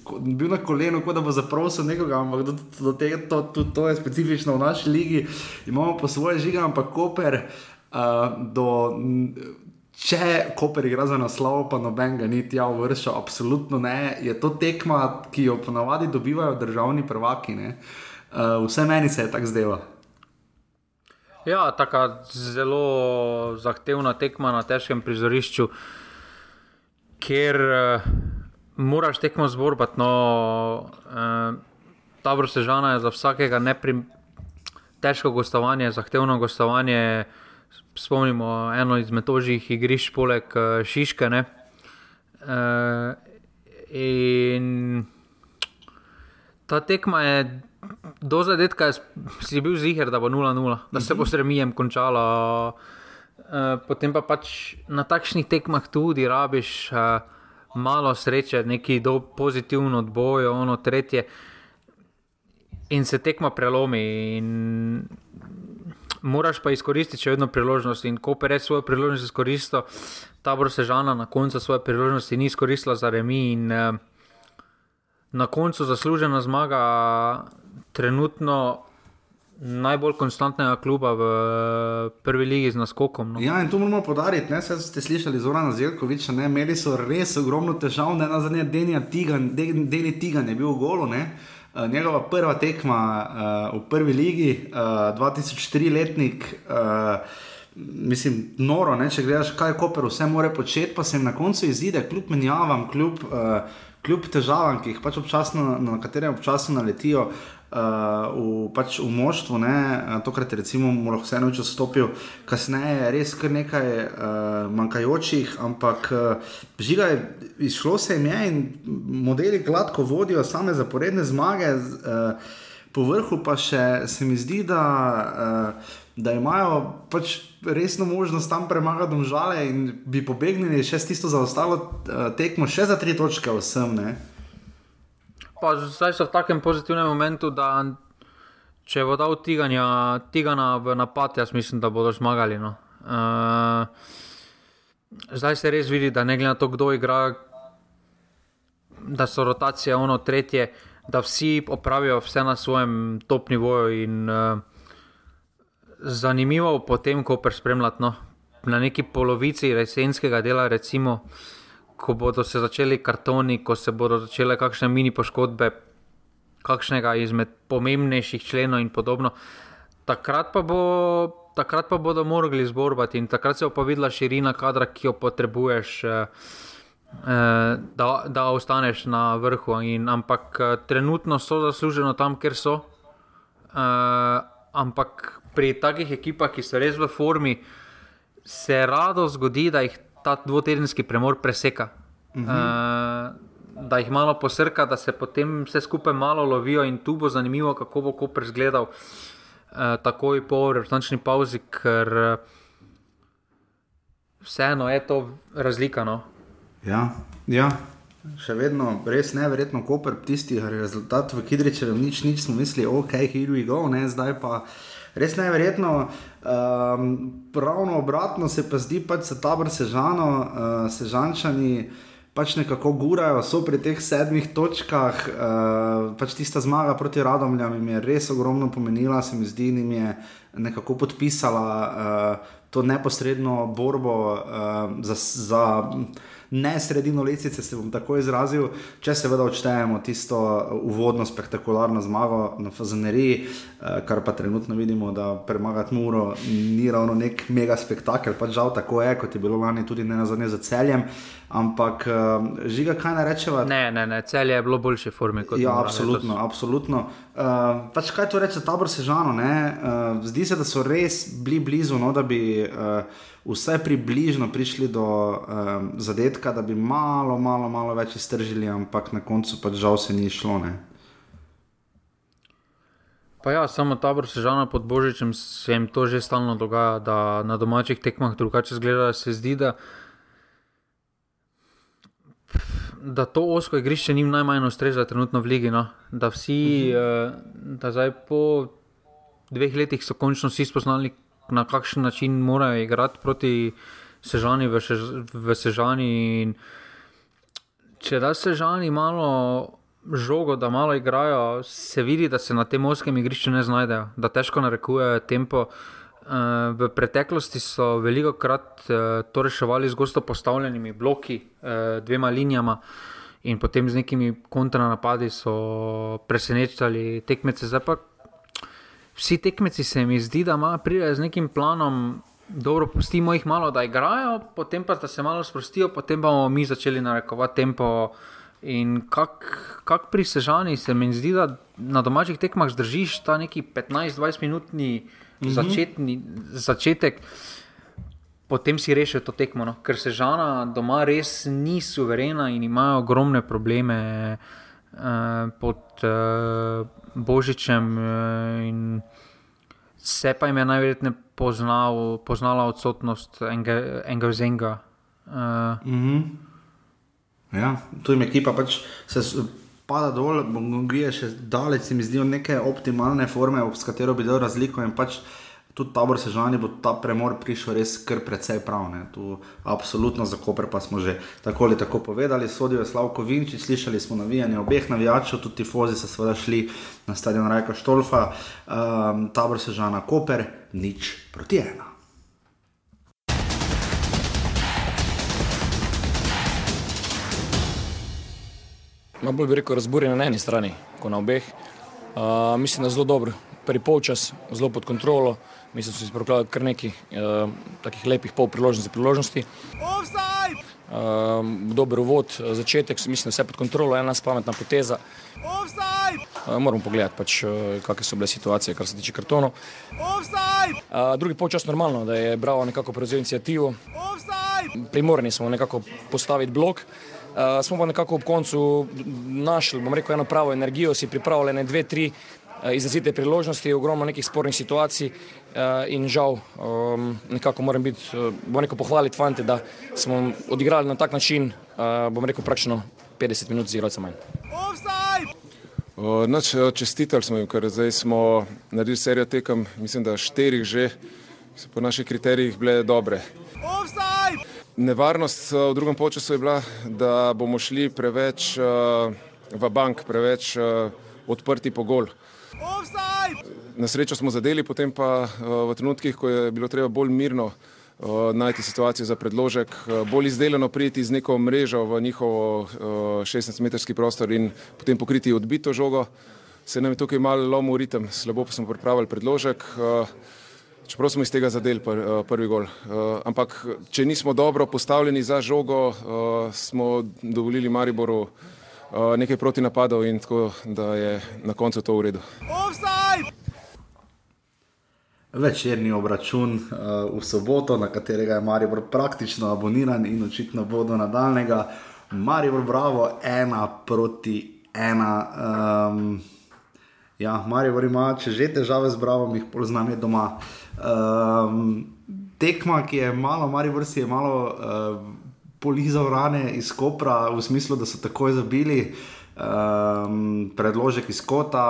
ko, bil na kolenu, kot da bo zaprosil nekoga, ampak do, do tega, to, to, to je specifično v naši ligi, imamo pa svoje žiga, ampak Koper uh, do. Če Koper igra za naslov, pa noben ga ni tja uvrščal, absolutno ne. Je to tekma, ki jo ponavadi dobivajo državni prvaki. Uh, vse meni se je tako zdelo. Ja, tako zelo zahtevna tekma na težkem prizorišču, kjer uh, moraš tekmo zborbati. No, uh, Tabor Sežana je za vsakega neprim, težko gostovanje, zahtevno gostovanje. Spomnimo eno izmed ožjih igrišč, poleg uh, Šiške. Uh, in ta tekma je do zadetka, si bil ziger, da bo 0-0, da se bo s remijem končalo. Uh, potem pa pač na takšnih tekmah tudi rabiš uh, malo sreče, neki do pozitivno odbojo, ono tretje. In se tekma prelomi, in moraš pa izkoristiti še vedno priložnost. In ko pereš svojo priložnost, izkoristiš tabor Sežana na koncu svoje priložnosti, ni izkoristila za remi. In uh, na koncu zaslužena zmaga, trenutno najbolj konstantnega kluba v prvi ligi z naskokom. No. Ja, in to moramo podariti. Ne, ste slišali Zorana Zelkoviča, ne, imeli so res ogromno težav, ne na zadnje Denija Tigan, Deni Tigan je bil v golu. Ne. Uh, njegova prva tekma uh, v prvi ligi, uh, 2004 letnik, uh, mislim, noro, ne, če gledaš, kaj Koper vse more početi, pa se jim na koncu izide, kljub menjavam, kljub, uh, kljub težavam, ki jih pač občasno, na katere občasno naletijo, uh, v, pač v moštvu, ne, uh, tokrat mu lahko vseeno če stopil, kasneje je res kar nekaj uh, manjkajočih, ampak uh, žiga je izšlo se jim je in modeli gladko vodijo same zaporedne zmage, uh, po vrhu pa še se mi zdi, da. Uh, Da imajo pač resno možnost tam premagati žale in bi pobegnili še s tisto zaostalo tekmo, še za tri točke, vsem. Uh, Pa zdaj so v takem pozitivnem momentu, da če bo dal tiganja, tigana v napad, jaz mislim, da bodo zmagali. No. Uh, zdaj se res vidi, da ne glede na to, kdo igra, da so rotacije ono tretje, da vsi opravijo vse na svojem top nivoju. In, uh, zanimivo je potem, ko prespremljate no, na neki polovici jesenskega dela, recimo ko bodo se začeli kartoni, ko se bodo začele kakšne mini poškodbe, kakšnega izmed pomembnejših členov in podobno. Takrat pa, bo, takrat pa bodo morali zborbati in takrat se bo pa videla širina kadra, ki jo potrebuješ, eh, eh, da, da ostaneš na vrhu. In, ampak eh, trenutno so zasluženo tam, kjer so. Ampak pri takih ekipah, ki so res v formi, se rado zgodi, da jih ta dvotedenski premor preseka. Uh -huh. uh, da jih malo posrka, da se potem vse skupaj malo lovijo, in tu bo zanimivo, kako bo Koper izgledal uh, takoj po reprezentativni pauzi, ker uh, vseeno je to razlika. No? Ja, ja. Še vedno res nevrjetno, Koper, tisti rezultat v Kidričevu, nič, nič smo mislili, ok, here we go, ne, zdaj pa res nevrjetno. Um, pravno obratno se pa zdi, pač se tabor sežano, uh, sežančani pač nekako gurajo, so pri teh sedmih točkah. Uh, pač tista zmaga proti Radomljam jim je res ogromno pomenila, se mi zdi, jim je nekako podpisala uh, to neposredno borbo uh, za. za ne sredino lesice, se bom tako izrazil, če seveda odštejemo tisto uvodno spektakularno zmago na Fazaneriji, eh, kar pa trenutno vidimo, da premagati Muro ni ravno nek mega spektakel, pač žal tako je, kot je bilo lani tudi ne na zadnje za celjem. Ampak uh, žiga, kaj naj rečemo? Ne, ne, ne, celje je bilo boljše forme kot ja, absolutno. absolutno. Uh, pač kaj to reče, tabor sežano? Uh, zdi se, da so res bili blizu, no, da bi uh, vsaj približno prišli do um, zadetka, da bi malo, malo, malo več iztržili, ampak na koncu pač žal se ni šlo. Ne. Pa ja, samo tabor sežano pod Božičem se jim to že stalno dogaja, da na domačih tekmah drugače zgleda, se zdi, da da to osko igrišče njim najmanj ustreza trenutno v Ligi. No? Da vsi, uh -huh. da zdaj po dveh letih so končno vsi spoznali, na kakšen način morajo igrati proti Sežani v, še, v Sežani. In če da Sežani malo žogo, da malo igrajo, se vidi, da se na tem oskem igrišču ne znajdejo, da težko narekujejo tempo. Uh, v preteklosti so veliko krat eh, to reševali z gosto postavljenimi bloki, eh, dvema linijama in potem z nekimi kontranapadi so presenečali tekmece. Zdaj pa vsi tekmeci se mi zdi, da pridejo z nekim planom. Dobro, pustimo jih malo, da igrajo, potem pa da se malo sprostijo, potem bomo mi začeli narekovati tempo. In kako kak pri Sežani se mi zdi, da na domačih tekmah zdržiš ta neki 15-20 minutni mm -hmm. začetni, začetek, potem si rešil to tekmo. No? Ker se žana doma res ni suverena in imajo ogromne probleme uh, pod uh, Božičem. Uh, Se pa jim je najverjetneje poznal, poznala odsotnost enega zenga. Uh. Mm -hmm. Ja, tu jim ekipa pač se pada dol, Bongongije še daleč, mi zdijo neke optimalne forme, s katero bi dal razliko in pač tudi tabor sežani bo ta premor prišel res kar precej prav. Ne. Tu absolutno za Koper pa smo že tako ali tako povedali, sodijo Slavko Vinči, slišali smo navijanje obeh navijačev, tudi tifozi so seveda šli na stadion Rajka Štolfa, um, tabor sežana Koper, nič proti ena. Malo bolj bi rekel razburjen na eni strani, kot na obeh. Uh, mislim, da je zelo dobro, prvi polčas, zelo pod kontrolo. Mislim, da so si prokladali kar nekaj uh, takih lepih pol priložnosti. priložnosti. Uh, dober uvod, začetek, mislim, da vse pod kontrolo, ena spametna poteza. Uh, moramo pogledati, pač, uh, kakšne so bile situacije, kar se tiče kartonov. Uh, drugi polčas normalno, da je Bravo nekako prevzel inicijativo. Primorni smo nekako postaviti blok. Uh, smo pa nekako ob koncu našli, bom rekel, eno pravo energijo, si pripravljene dve, tri uh, izrazite priložnosti, ogromno nekih spornih situacij uh, in žal um, nekako moram biti, uh, bom rekel, pohvaliti fante, da smo odigrali na tak način, uh, bom rekel, praktično 50 minut z igralcem manj. Noč čestitali smo jim, ker zdaj smo naredili serijo tekem, mislim, da štirih že, so po naših kriterijih bile dobre. Offside! Nevarnost v drugem času je bila, da bomo šli preveč uh, v bank, preveč uh, odprti po gol. Na srečo smo zadeli, potem pa v trenutkih, ko je bilo treba bolj mirno najti situacijo za predložek, bolj izdelano priti z neko mrežo v njihovo uh, 16-metrski prostor in potem pokriti odbito žogo, se nam je tukaj malo lomil ritem, slabo pa smo pripravili predložek. Uh, čeprav smo iz tega zadeli pr, uh, prvi gol. Uh, ampak, če nismo dobro postavljeni za žogo, uh, smo dovolili Mariboru uh, nekaj proti napadov in tako, da je na koncu to v redu. Večerni obračun uh, v soboto, na katerega je Maribor praktično aboniran in očitno bodo nadaljnega. Maribor, bravo, ena proti ena. Um, ja, Maribor ima, če že težave z Bravo, jih poznam je doma. Um, tekma, ki je malo, malo vrsti, je malo uh, polizal rane iz Kopra, v smislu, da so takoj zabili um, predložek iz Kota.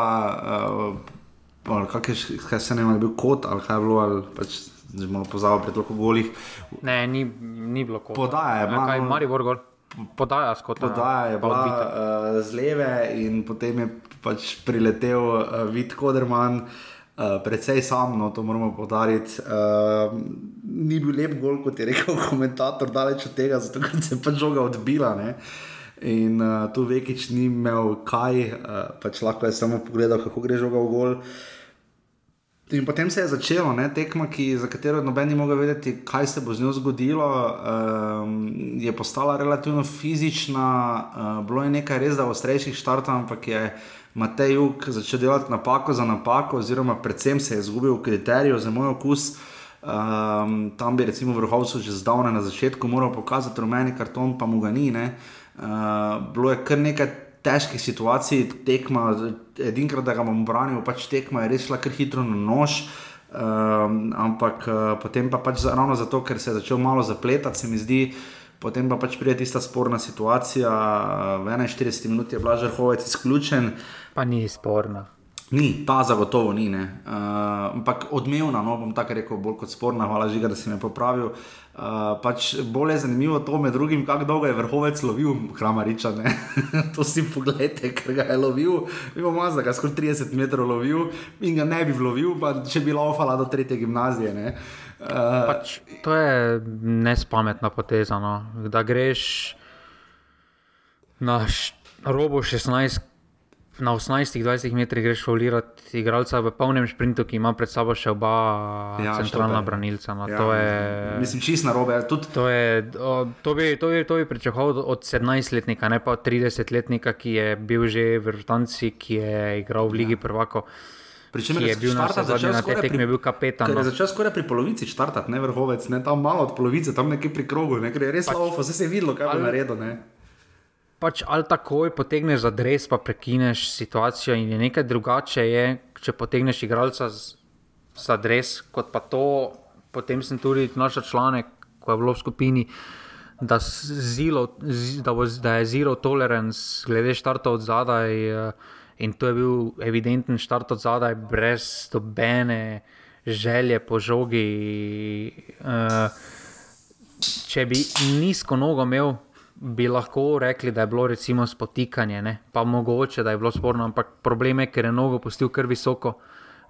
Uh, kaj, kaj se ne vem, je bil kot ali kaj je bilo, ali pač že malo pozval pred toliko golih. Ne, ni, ni bilo kot. Podaja je, malo. Kaj, Maribor gor. Podaja, skota, podaja je bila uh, z leve, in potem je pač priletel uh, Vid Koderman, uh, uh, precej sam, no to moramo podariti. Uh, ni bil lep gol, kot je rekel (laughs) komentator, daleč od tega, zato ker se je pač žoga odbila. Ne? In uh, tu Vekič ni imel kaj, uh, pač lahko je samo pogledal, kako gre žoga v gol. In potem se je začelo, ne, tekma, ki, za katero noben ni mogel vedeti, kaj se bo z njo zgodilo. Um, je postala relativno fizična, uh, bilo je nekaj res da ostrejših štartov, ampak je uh, Matej Juk začel delati napako za napako, oziroma predvsem se je izgubil v kriteriju za moj okus. Um, tam bi recimo vrhovcu že zdavne na začetku moral pokazati rumeni karton, pa mu ga ni. Uh, bilo je kar nekaj težkih situacij, tekma, edinkrat, da ga bom branil, pač tekma je res šla kar hitro na nož. Um, ampak uh, potem pa pač ravno zato, ker se je začel malo zapletati, se mi zdi, uh, potem pa pač pride tista sporna situacija, v 41 minuti je Blažer Hovec izključen. Pa ni sporna. Ni, ta zagotovo ni. Uh, ampak odmevna, no, bom tako rekel, bolj kot sporna, hvala žiga, da si me popravil. Uh, pač bolj je zanimivo to, med drugim, kako dolgo je vrhovec lovil Kramariča. (laughs) to si pogledajte, ker ga je lovil. Vemo, da ga skoraj 30 metrov lovil in ga ne bi lovil, pa če bi laufala do tretje gimnazije. Uh, Pač, to je nespametna poteza. No. Da greš na robo 16 na 18-20 metrih greš faulirati igralca v polnem sprintu, ki ima pred sabo še oba ja, centralna branilca. No, ja, je, mislim, čist na robe. Tudi... To, je, to, bi, to, bi, to bi pričakoval od 17-letnika, ne pa od 30-letnika, ki je bil že v Rutanci, ki je igral v Ligi ja. prvako. Pričemer, je bil na zadnji na tej tekmi, je bil kapetan. No. Začel skoraj pri polovici štartati, ne vrhovec, ne tam malo od polovice, tam nekje pri krogu, ne, je res pač, lavo, vse se je videlo, kaj je naredil pač ali takoj potegneš za dres, pa prekineš situacijo. In je nekaj drugače, je, če potegneš igralca za dres, kot pa to. Potem sem tudi našel članek, ko je bilo v skupini, da, zilo, da, bo, da je zero tolerance glede štarta od zadaj. Eh, in to je bil evidenten štart od zadaj, brez dobene želje po žogi. Uh, če bi nizko nogo imel, bi lahko rekli, da je bilo recimo spotikanje, ne? pa mogoče, da je bilo sporno, ampak problem je, ker je nogo pustil kar visoko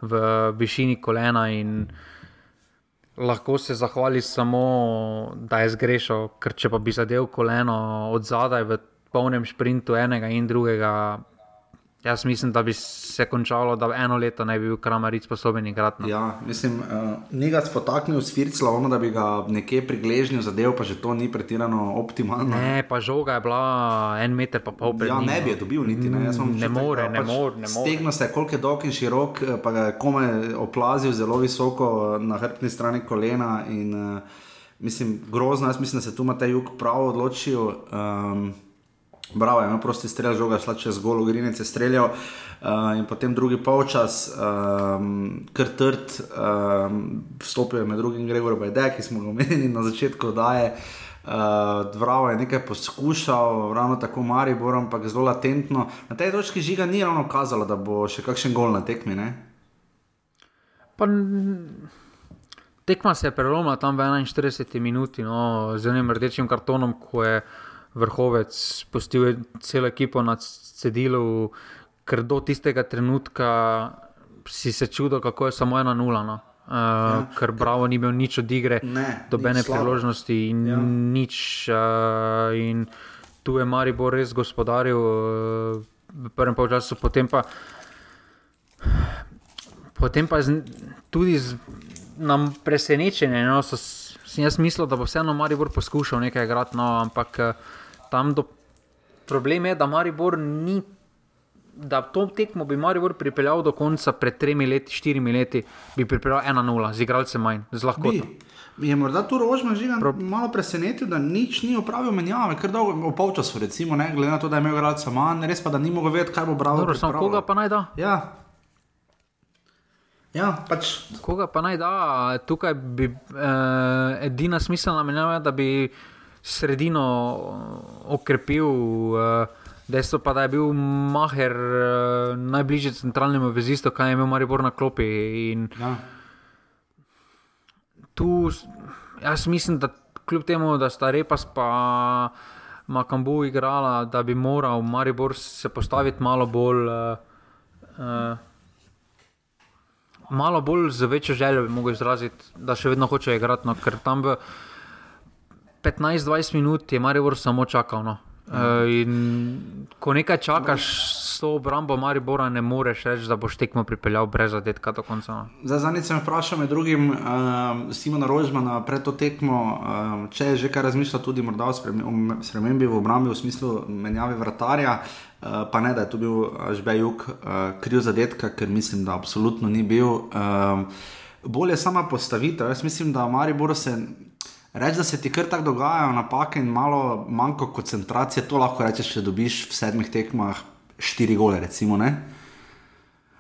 v višini kolena in lahko se zahvali samo, da je zgrešil, ker če pa bi zadev koleno od zadaj v polnem sprintu enega in drugega, Jaz mislim, da bi se končalo, da eno leto ne bi bil Kramaric sposoben igrati. No. Ja, mislim, uh, ni ga spotaknil s Fircla, ono, da bi ga nekje prigležnil zadev, pa že to ni pretirano optimalno. Ne, pa žoga je bila en meter pa pol pred. Ja, ne bi je dobil niti. Ne, ne more, ne pač more. Stegno se je, koliko je dolg in širok, eh, pa ga je komaj oplazil zelo visoko na hrbtni strani kolena. In, uh, mislim, grozno, jaz mislim, da se tu ima ta jug prav odločil. Um, Bravo, ima prosti strelj, žoga šla čez golo, grinec je streljal. Uh, in potem drugi polčas, um, kar trd, um, vstopil je med drugim Gregor Bajde, ki smo ga omenili na začetku, da je uh, nekaj poskušal, ravno tako Maribor, ampak zelo latentno. Na tej točki žiga ni ravno kazalo, da bo še kakšen gol na tekmi. Pa, tekma se je prelomila tam v 41 minuti no, z enim rdečim kartonom, ko je vrhovec, spustil je celo ekipo na cedilu, ker do tistega trenutka si se čudil, kako je samo ena nula. No. Uh, ja. Ker Bravo ni imel nič od igre, dobene priložnosti in ja. nič. Uh, in tu je Maribor res gospodaril uh, v prvem času, potem pa, potem pa z, tudi z, nam presenečenje. No, so, jaz mislil, da bo vseeno Maribor poskušal nekaj igrati, no, ampak. Uh, tam do problema je, da Maribor ni. Da to tekmo bi Maribor pripeljal do konca pred tremi leti, štirimi leti, bi pripeljal 1-0, z igralcem manj, z lahkoto. Je morda tu rožma že Pro... malo presenetil, da nič ni opravil menjave, ker dolgo v polčasu, recimo, ne, glede na to, da je imel igralca manj, res pa da ni mogel vedeti, kaj bo bral. Dobro, samo koga pa naj da? Ja. Ja, pač. Koga pa naj da? Tukaj bi eh, edina smiselna menjava, da bi sredino eh, okrepil. Uh, Dejstvo pa, da je bil Maher uh, najbližje centralnemu vezistu, kaj je imel Maribor na klopi. In ja. Tu jaz mislim, da kljub temu, da sta Repas pa Makambu igrala, da bi moral Maribor se postaviti malo bolj. Uh, uh, Malo bolj z večjo željo bi lahko izrazil, da še vedno hoče igrati, no, ker tam v, 15-20 minut je Maribor samo čakal. No. Uh, ko nekaj čakaš s to obrambo Maribora, ne moreš reči, da boš tekmo pripeljal brez zadetka do konca. No. Zadnjič sem vprašal med drugim uh, Simona Rožmana pred to tekmo, uh, če je že kaj razmišljal tudi o spremembi v obrambi v smislu menjave vratarja. Uh, pa ne, da je tu bil Žbejuk uh, kriv zadetka, ker mislim, da absolutno ni bil. Uh, bolje sama postavitev. Jaz mislim, da Maribor se Reči, da se ti kar tako dogajajo napake in malo manjko koncentracije, to lahko rečeš, če dobiš v sedmih tekmah štiri gole. Recimo,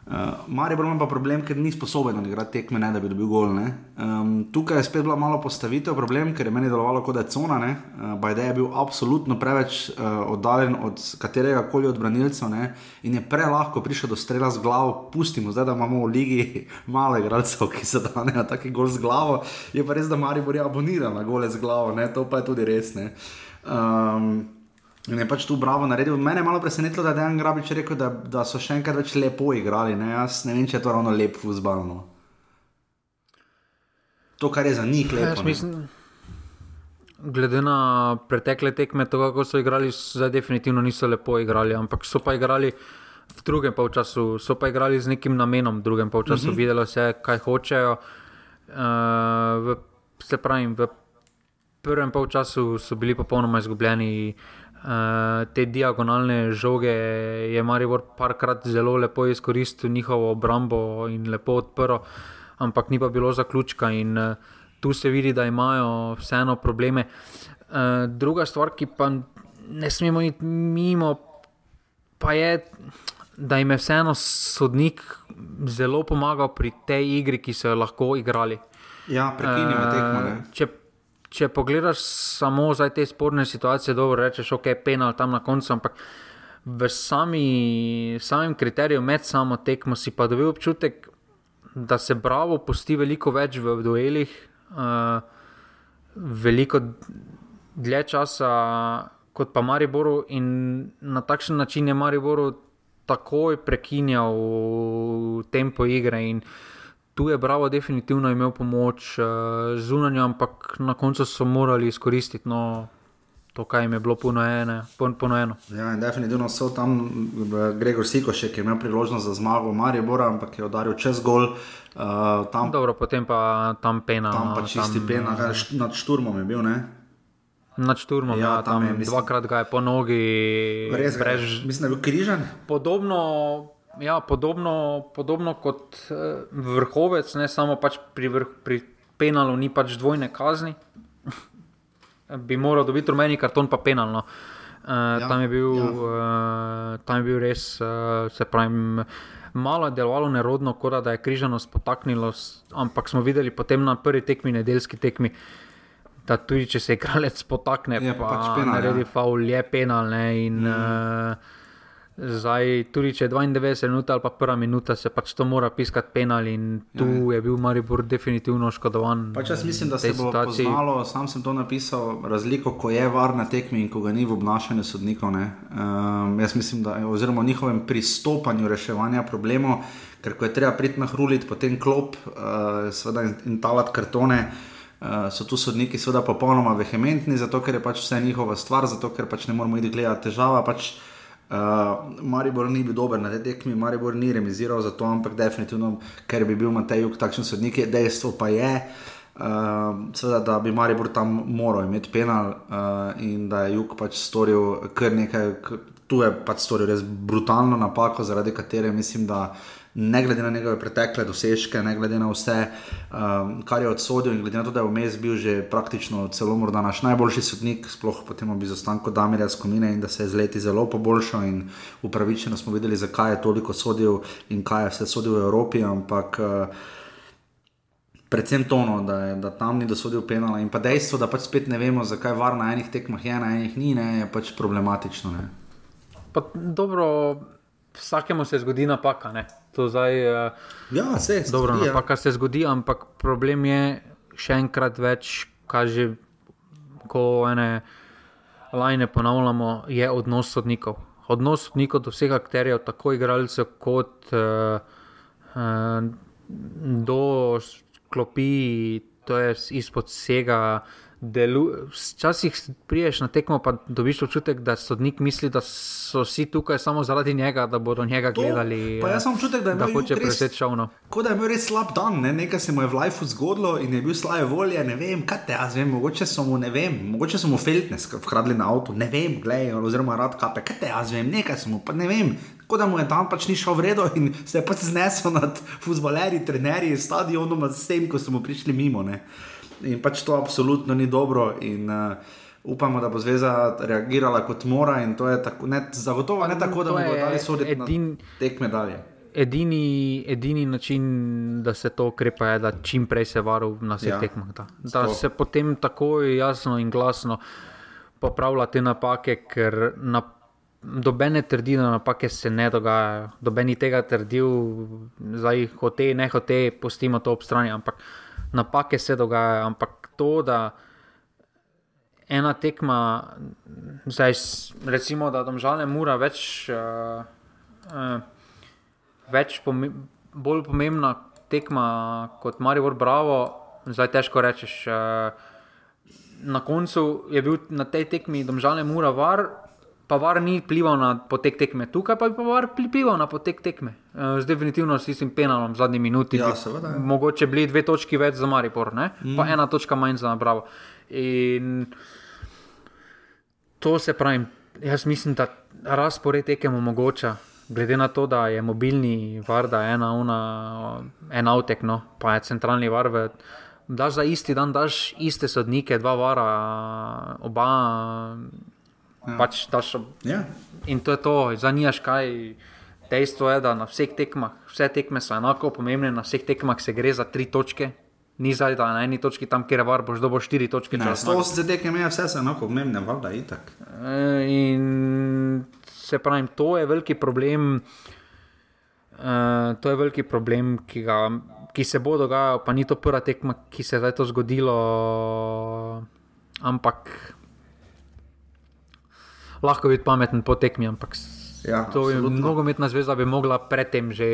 Uh, Maribor ima pa problem, ker ni sposoben odigrati tekme, ne, da bi dobil gol. Um, tukaj je spet bila malo postavitev problem, ker je meni delovalo kot da je cona. Uh, Bajde je bil absolutno preveč uh, oddaljen od katerega koli odbranilca in je prelahko prišel do strela z glavo. Pustimo zdaj, da imamo v ligi (laughs) malo igralcev, ki se danejo tako gol z glavo. Je pa res, da Maribor je aboniran na gole z glavo, ne? to pa je tudi res. In je pač tu bravo naredil. Mene je malo presenetilo, da je Dejan Grabič rekel, da, da so še enkrat več lepo igrali. Ne? Jaz ne vem, če je to ravno lep fuzbalno. To, kar je za njih lepo. Mislim, glede na pretekle tekme, to, kako so igrali, zdaj definitivno niso lepo igrali, ampak so pa igrali v drugem polčasu so pa igrali z nekim namenom, v drugem polčasu uh -huh. videlo se, kaj hočejo. Uh, v, se pravi, v prvem polčasu so bili popolnoma izgubljeni. Uh, te diagonalne žoge je Maribor parkrat zelo lepo izkoristil njihovo obrambo in lepo odprl, ampak ni pa bilo zaključka. In uh, tu se vidi, da imajo vseeno probleme. Uh, druga stvar, ki pa ne smemo iti mimo, pa je, da jim je vseeno sodnik zelo pomagal pri tej igri, ki so jo lahko igrali. Ja, prekinimo uh, tekmo. Če, če pogledaš samo za te sporne situacije, dobro rečeš, ok, penal tam na koncu, ampak v sami, samem kriteriju med samo tekmo si pa dobil občutek, da se bravo pusti veliko več v duelih, uh, veliko dlje časa kot pa Mariboru in na takšen način je Mariboru takoj prekinjal tempo igre. In tu je Bravo definitivno imel pomoč uh, zunanjo, ampak na koncu so morali izkoristiti. No, To, kar jim je bilo ponujeno. ponujeno. Ja, in definitivno so tam, Gregor Sikošek je imel priložnost za zmago, Marijo Bora, ampak je udaril čez gol. Uh, tam, Dobro, potem pa tam pena. Tam pa čisti tam, pena, uh, nad šturmom je bil. Ne? Nad šturmom, ja, ja, tam, tam je, mislim, dvakrat ga je po nogi. Res, brež... Mislim, da je bil križan. Podobno, ja, podobno, podobno kot uh, vrhovec, ne samo pač pri, vrh, pri penalu, ni pač dvojne kazni. (laughs) Bi moral dobiti rumeni karton, pa penalno. Uh, ja, tam, je bil, ja. uh, tam je bil res, uh, se pravi, malo je delovalo nerodno, kot da je križanost potaknilo, ampak smo videli potem na prvi tekmi, nedeljski tekmi, da tudi če se igralec potakne, je pa pač penal, naredi ja. faul, je penal. Ne, in, mm. uh, Zdaj, tudi če je 92 minut ali pa prva minuta, se pač to mora piskati penal in tu ja. je bil Maribor definitivno oškodovan. Pač jaz mislim, da se bo situaciji. poznalo, sam sem to napisal, razliko, ko je var na tekmi in ko ga ni v obnašanju sodnikov. Um, jaz mislim, da oziroma njihovem pristopanju reševanja problemov, ker ko je treba priti na hrulit, potem klop uh, in, in talat kartone. Uh, so tu sodniki, seveda, popolnoma vehementni, zato ker je pač vse njihova stvar, zato ker pač ne moramo iti gledati težava. Pač, uh, Maribor ni bil dober na tej tekmi, Maribor ni remiziral za to, ampak definitivno, ker bi bil Matej Juk takšen sodnik, je dejstvo pa je. Uh, seveda, da bi Maribor tam moral imeti penal uh, in da je Juk pač storil kar nekaj, tu je pač storil res brutalno napako, zaradi katere mislim, da ne glede na njegove pretekle dosežke, ne glede na vse, um, kar je odsodil, in glede na to, da je vmes bil že praktično celo morda naš najboljši sodnik, sploh potem ob izostanku Damirja Skomine in da se je z leti zelo poboljšal in upravičeno smo videli, zakaj je toliko sodil in kaj je vse sodil v Evropi, ampak uh, Predvsem to, no, da, da tam ni dosodil penala in pa dejstvo, da pač spet ne vemo, zakaj var na enih tekmah je, na enih ni, ne, je pač problematično. Pa, dobro, vsakemu se zgodi napaka. Ne? To zdaj, uh, ja, se je. Dobro, ja. napaka se zgodi, ampak problem je še enkrat več, kaže, ko ene lajne ponavljamo, je odnos sodnikov. Odnos sodnikov do vseh akterjev, tako igralcev, kot uh, uh, do klopi, to je izpod vsega delu, včasih priješ na tekmo, pa dobiš občutek, da sodnik misli, da so vsi tukaj samo zaradi njega, da bodo njega gledali. To, pa jaz sem občutek, da, da hoče preseči šovno. Kot da je imel res slab dan, ne? nekaj se mu je v lifeu zgodilo in je bil slabe volje. Ne vem, kaj te jaz vem, mogoče so mu, ne vem, mogoče so mu feltne skradli na avto, ne vem, gledaj, oziroma rad kape, kaj te jaz vem, nekaj so mu, pa ne vem. Tako da mu je tam pač ni šel v redu in se je pač znesel nad futbolerji, trenerji, stadionom, s tem, ko so mu prišli mimo. Ne? in pač to absolutno ni dobro. In, uh, Upamo, da bo zveza reagirala kot mora, in to je tako, ne, zagotovo ne tako, da bomo dali soditi edin, tekme dalje. Edini, edini način, da se to ukrepa, je, da čim prej se varu na vseh ja, tekmah. Da, da se potem tako jasno in glasno popravlja te napake, ker na, dobene trdi, da napake se ne dogajajo. Dobeni tega trdil, zdaj hote, ne hote, pustimo to ob strani. Ampak napake se dogajajo, ampak to, da ena tekma, zdaj recimo, da domžalne mora več, uh, uh, več pome bolj pomembna tekma kot Marijo Bravo, zdaj težko rečeš. Uh, Na koncu je bil na tej tekmi domžalne mura var, pa var ni plival na potek tekme, tukaj pa bi pa var plival na potek tekme. Uh, z definitivno s tistim penalom v zadnji minuti. Ja, seveda, ja. Mogoče bili dve točki več za Maripor, mm. pa ena točka manj za Bravo. In to se pravi, jaz mislim, da razpored tekem omogoča. Glede na to, da je mobilni var, da je ena, una, en avtek, no, pa je centralni var, v, daš za isti dan, daš iste sodnike, dva vara, oba. Ja. Pač daš, Ja. in to je to, zanimaš kaj. Dejstvo je, da na vseh tekmah, vse tekme so enako pomembne, na vseh tekmah se gre za tri točke. Ni zdaj, da na eni točki tam, kjer je var, boš dobil štiri točke. Ne, zmagaš. 180 tekem je vse se enako pomembne, valjda, itak. Eh, In se pravi, to je veliki problem. Uh, to je veliki problem, ki, ga, ki se bo dogajal, pa ni to prva tekma, ki se je zdaj to zgodilo, ampak lahko biti pameten po tekmi. Ampak Ja, to absolutno. nogometna zveza bi mogla predtem že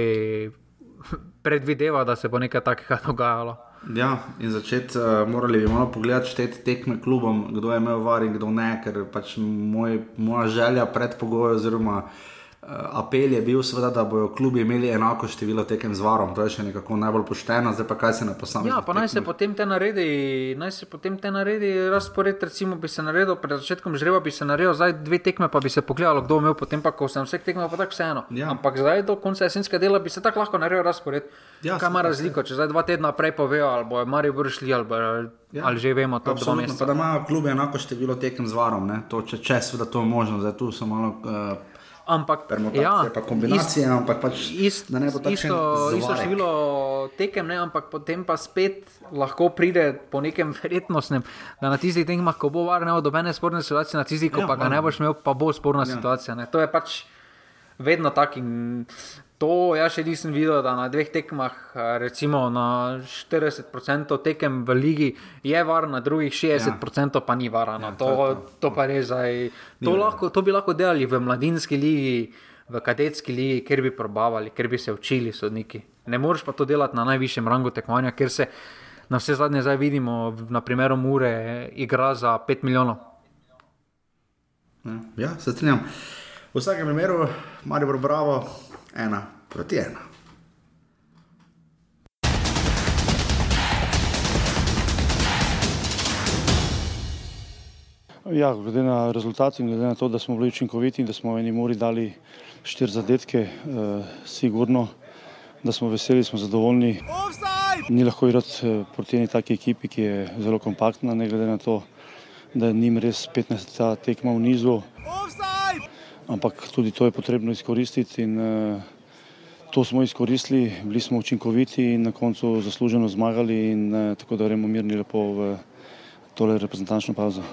(laughs) predvidevati, da se bo nekaj takega (laughs) dogajalo. Ja, in začeti, uh, morali bi malo pogledati šteti tekme klubom, kdo je imel var in kdo ne, ker pač moj, moja želja, predpogoj oziroma uh, apel je bil, seveda, da bodo klubi imeli enako število tekem z varom. To je še nekako najbolj pošteno, zdaj pa kaj se na posameznih. Ja, pa naj se potem te naredi, naj se potem te naredi razpored, recimo bi se naredil pred začetkom žreba, bi se naredil zdaj dve tekme, pa bi se pogledalo, kdo je imel, potem pa, ko sem vseh tekme, pa tako vseeno. Ja. Ampak zdaj do konca jesenskega dela bi se tako lahko naredil razpored. Ja, Kaj ima razliko, če zdaj dva tedna prej povejo, ali bojo Marijo vršili, ali, bo, ja. ali že vemo, to pa meseca. da imajo klubi enako število tekem z varom, ne? to če, če seveda to je možno, zdaj tu so malo uh, Ampak ja, pa kombinacije, ampak pač Ist, da ne bo tako isto, isto število tekem, ne, ampak potem pa spet lahko pride po nekem verjetnostnem, da na tistih tekmah, ko bo var ne od dobene sporne situacije, na tistih, ko Ja, pa ga ne boš imel, pa bo sporna ja. situacija. Ne. To je pač vedno tako. in To jaz še nisem videl, da na dveh tekmah, eh, recimo na 40% tekem v ligi, je var, na drugih 60% pa ni vara. No. Ja, to to, to. pa res zdaj. To, lahko, to bi lahko delali v mladinski ligi, v kadetski ligi, kjer bi probavali, kjer bi se učili sodniki. Ne moreš pa to delati na najvišjem rangu tekmovanja, ker se na vse zadnje zdaj vidimo, na primeru Mure, igra za 5 milijonov. Ja, se strinjam. V vsakem primeru, Marijo Bravo, ena proti ena. Ja, glede na rezultat in glede na to, da smo bili učinkoviti in da smo v eni mori dali štiri zadetke, eh, sigurno, da smo veseli, smo zadovoljni. Ni lahko igrati eh, proti eni taki ekipi, ki je zelo kompaktna, ne glede na to, da je njim res 15 tekma v nizu. Ampak tudi to je potrebno izkoristiti in eh, to smo izkoristili, bili smo učinkoviti in na koncu zasluženo zmagali in eh, tako da gremo mirni lepo v tole reprezentančno pauzo.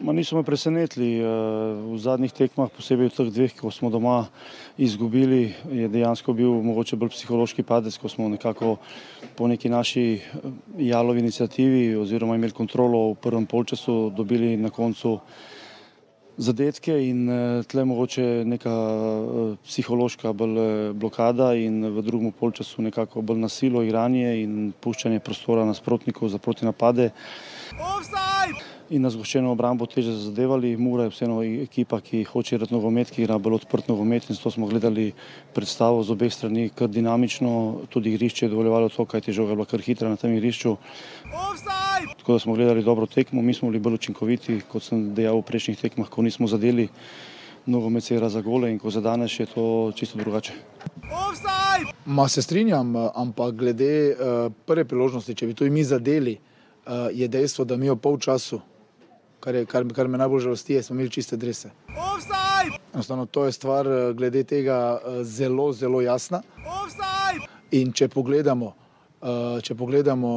Ma niso me presenetili. eh, V zadnjih tekmah, posebej v teh dveh, ko smo doma izgubili, je dejansko bil mogoče bolj psihološki padec, ko smo nekako po neki naši jalovi inicijativi oziroma imeli kontrolo v prvem polčasu, dobili na koncu zadetke in eh, tle mogoče neka eh, psihološka bolj eh, blokada in v drugem polčasu nekako bolj nasilo igranje in puščanje prostora nasprotnikov za protinapade. In na zgoščeno obrambo teže zadevali. Mura je vseeno ekipa, ki hoče igrati nogomet, ki igra bolj odprt nogomet in zato smo gledali predstavo z obeh strani kar dinamično, tudi igrišče je dovoljevalo to, kaj je žoga bila kar hitra na tem igrišču. Tako da smo gledali dobro tekmo, mi smo bili bolj učinkoviti, kot sem dejal v prejšnjih tekmah, ko nismo zadeli. Nogomet se igra za gole in ko zadaneš, je to čisto drugače. Ma se strinjam, ampak glede uh, prve priložnosti, če bi to mi zadeli, uh, je dejstvo, da mi v polčasu, kar, je, kar, kar me najbolj žalosti, je, smo imeli čiste drese. Enostavno, to je stvar eh, glede tega eh, zelo, zelo jasna. In če pogledamo, uh, če pogledamo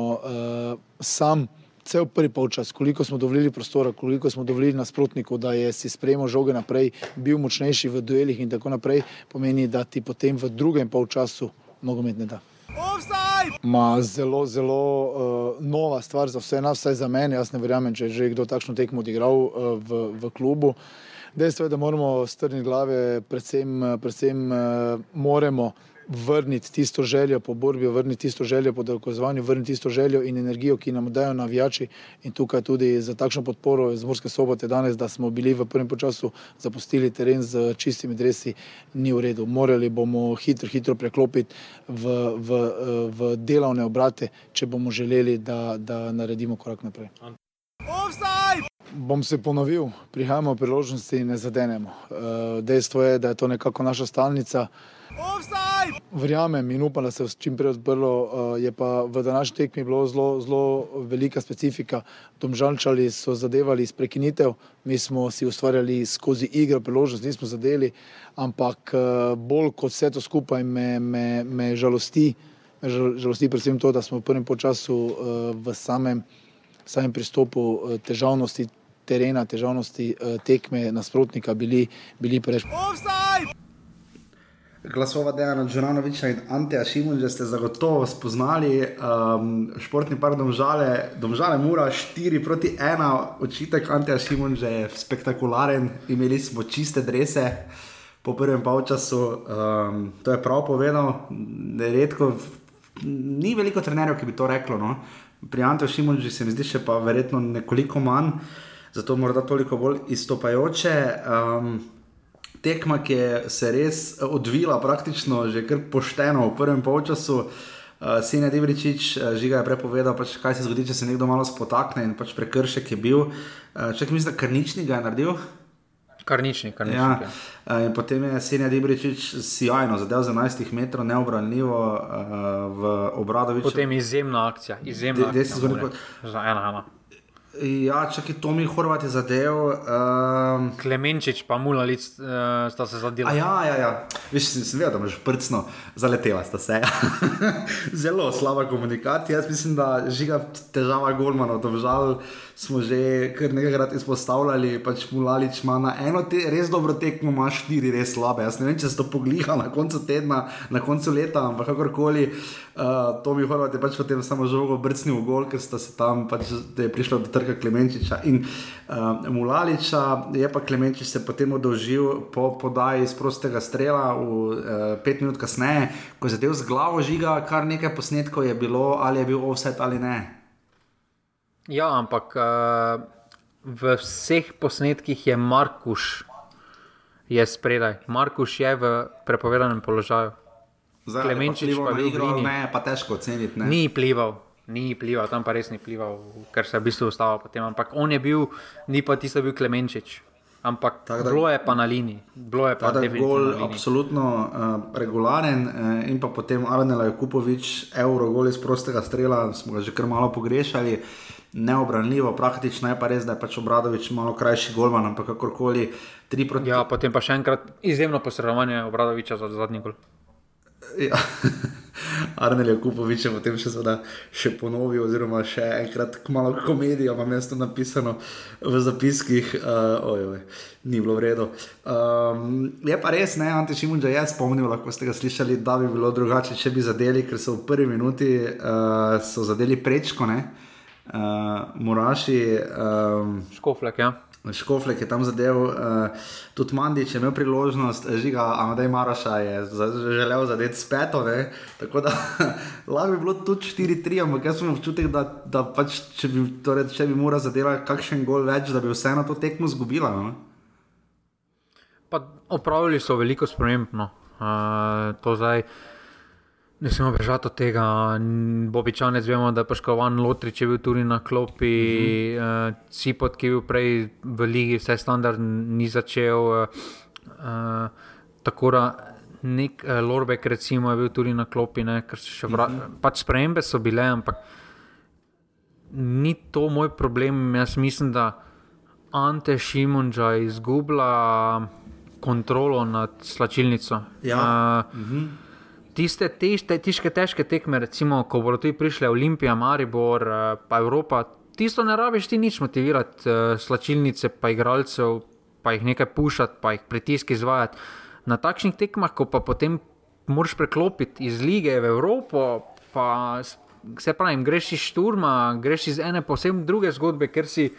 sam cel prvi polčas, koliko smo dovolili prostora, koliko smo dovolili nasprotniku, da je si sprejemal žoge naprej, bil močnejši v duelih in tako naprej, pomeni, da ti potem v drugem polčasu nogomet ne da. Ma zelo, zelo uh, nova stvar za vse nas, vsaj za mene. Jaz ne verjamem, če je že kdo takšno tekmo odigral uh, v, v klubu. Dejstvo je, da moramo strniti glave, predvsem, eh, predvsem uh, moramo vrniti tisto željo po borbi, vrniti tisto željo po dokazovanju, vrniti tisto željo in energijo, ki nam dajo navijači. In tukaj tudi za takšno podporo iz Morske sobote danes, da smo bili v prvem času zapustili teren z čistimi dresi, ni v redu. Morali bomo hitro, hitro preklopiti v, v, v delovne obrate, če bomo želeli, da, da naredimo korak naprej. Bom se ponovil, prihajamo priložnosti in ne zadenemo. Dejstvo je, da je to nekako naša stalnica. Verjamem in upam, da se je čim prej odprlo. Je pa v današnji tekmi bilo zelo, zelo velika specifika. Domžalčali so zadevali iz prekinitev, mi smo si ustvarjali skozi igro priložnost, nismo zadeli, ampak bolj kot vse to skupaj me, me, me žalosti, me žalosti predvsem to, da smo v prvem času v samem, samem pristopu težavnosti terena, težavnosti tekme nasprotnika bili, bili preveč. Glasova Dejana Džuranoviča in Anteja Šimunža ste zagotovo spoznali. Um, športni par domžale, domžale mura 4 proti 1, očitek Anteja Šimunža je spektakularen, imeli smo čiste drese po prvem polčasu, um, to je prav povedal, redko, ni veliko trenerjev, ki bi to reklo. No? Pri Anteju Šimunžu se mi zdi še pa verjetno nekoliko manj, zato morda toliko bolj izstopajoče. Um, tekma, ki je se res odvila praktično že kar pošteno v prvem polčasu. Uh, Sine Divričič, uh, žiga je prepovedal, pač, kaj se zgodi, če se nekdo malo spotakne in pač prekršek je bil. Uh, Če mislim, da karnični ga je naredil. Karnični, karnični. Ja. Uh, in potem je Sine Divričič sjajno zadev za 11 metrov, neobranljivo uh, v obradoviču. Potem izjemna akcija, izjemna De- akcija. Mure. Za ena, ena. Ja, čakaj, Tomi Horvat je zadev. Um, Klemenčič pa Mulalic uh, sta se zadela. Ja, ja, ja. Veš, sem, sem vedel, da imaš prcno, zaletela sta se. (laughs) Zelo slaba komunikacija. Jaz mislim, da žiga težava Golmanov, da žal smo že kar nekajkrat izpostavljali, pač Mulalič ima na eno te, res dobro tekmo, ima štiri res slabe. Jaz ne vem, če se to pogliha na koncu tedna, na koncu leta, ampak kakorkoli. Uh, Tomi Horvat je pač potem samo žogo brcnil v gol, ker sta se tam pač, da je prišlo do trga Klemenčiča in uh, Mulaliča, je pa Klemenčič se potem odolžil po podaji iz prostega strela v uh, pet minut kasneje, ko je zadev z glavo žiga, kar nekaj posnetkov je bilo, ali je bil offset ali ne. Ja, ampak uh, v vseh posnetkih je Markuš je spredaj. Markuš je v prepovedanem položaju. Zdaj, Klemenčič pa je bil igro, ne, pa težko oceniti. Ne? Ni plival, ni plival, tam pa res ni plival, ker se je v bistvu ustavil potem. Ampak on je bil, ni pa tisto bil Klemenčič. Ampak Tako da- bilo je pa na liniji. Bilo je pa Ta definitivno gol absolutno uh, regularen uh, in pa potem Arnela Jakupovič, euro gol iz prostega strela, smo ga že kar malo pogrešali. Neobranljivo, praktično je pa res, da je pač Obradovič malo krajši golman, ampak kakorkoli, proti Ja, potem pa še enkrat izjemno posredovanje Obradoviča za zadnji gol. Ja. (laughs) Arnel je potem še, seveda, še ponovil, oziroma še enkrat malo komedijo, imam jaz to napisano v zapiskih, uh, ojoj, ni bilo v redu. Um, je pa res, ne, Ante Šimunča je spomnil, lahko ste ga slišali, da bi bilo drugače, če bi zadeli, ker so v prvi minuti uh, so zadeli prečko, ne, uh, Muraši. Um, Škoflek, ja. Škoflek je tam zadev, uh, tudi Mandič je imel priložnost, eh, žiga Amadej Maraša je za, želel zadeti s peto, ne? tako da (laughs) lahko bi bilo tudi 4-3, ampak jaz imam občutek, da, da pač, če bi, torej, če bi mora zadela kakšen gol več, da bi vseeno to tekmo zgubila. No? Pa opravili so veliko sprememb. No. Uh, to zdaj ne smemo bežati od tega. Bobičanec vemo, da je poškodovan Lotrič, je bil tudi na klopi, uh -huh. uh, Cipot, ki je bil prej v ligi, vse standard ni začel. Uh, uh, tako da nek uh, Lorbek, recimo, je bil tudi na klopi, ne, ker so še vrat. Uh -huh. Pač spremembe so bile, ampak ni to moj problem. Jaz mislim, da Ante Šimunča izgublja kontrolo nad slačilnico. Ja. Uh, uh -huh. Tiste težke, težke, težke tekme, recimo, ko bodo tu prišle Olimpija, Maribor, eh, pa Evropa, tisto ne rabiš ti nič motivirati, uh, slačilnice, pa igralcev, pa jih nekaj pušati, pa jih pritisk izvajati. Na takšnih tekmah, ko pa potem moraš preklopiti iz lige v Evropo, pa se pravi, greš iz šturma, greš iz ene posebne druge zgodbe, ker si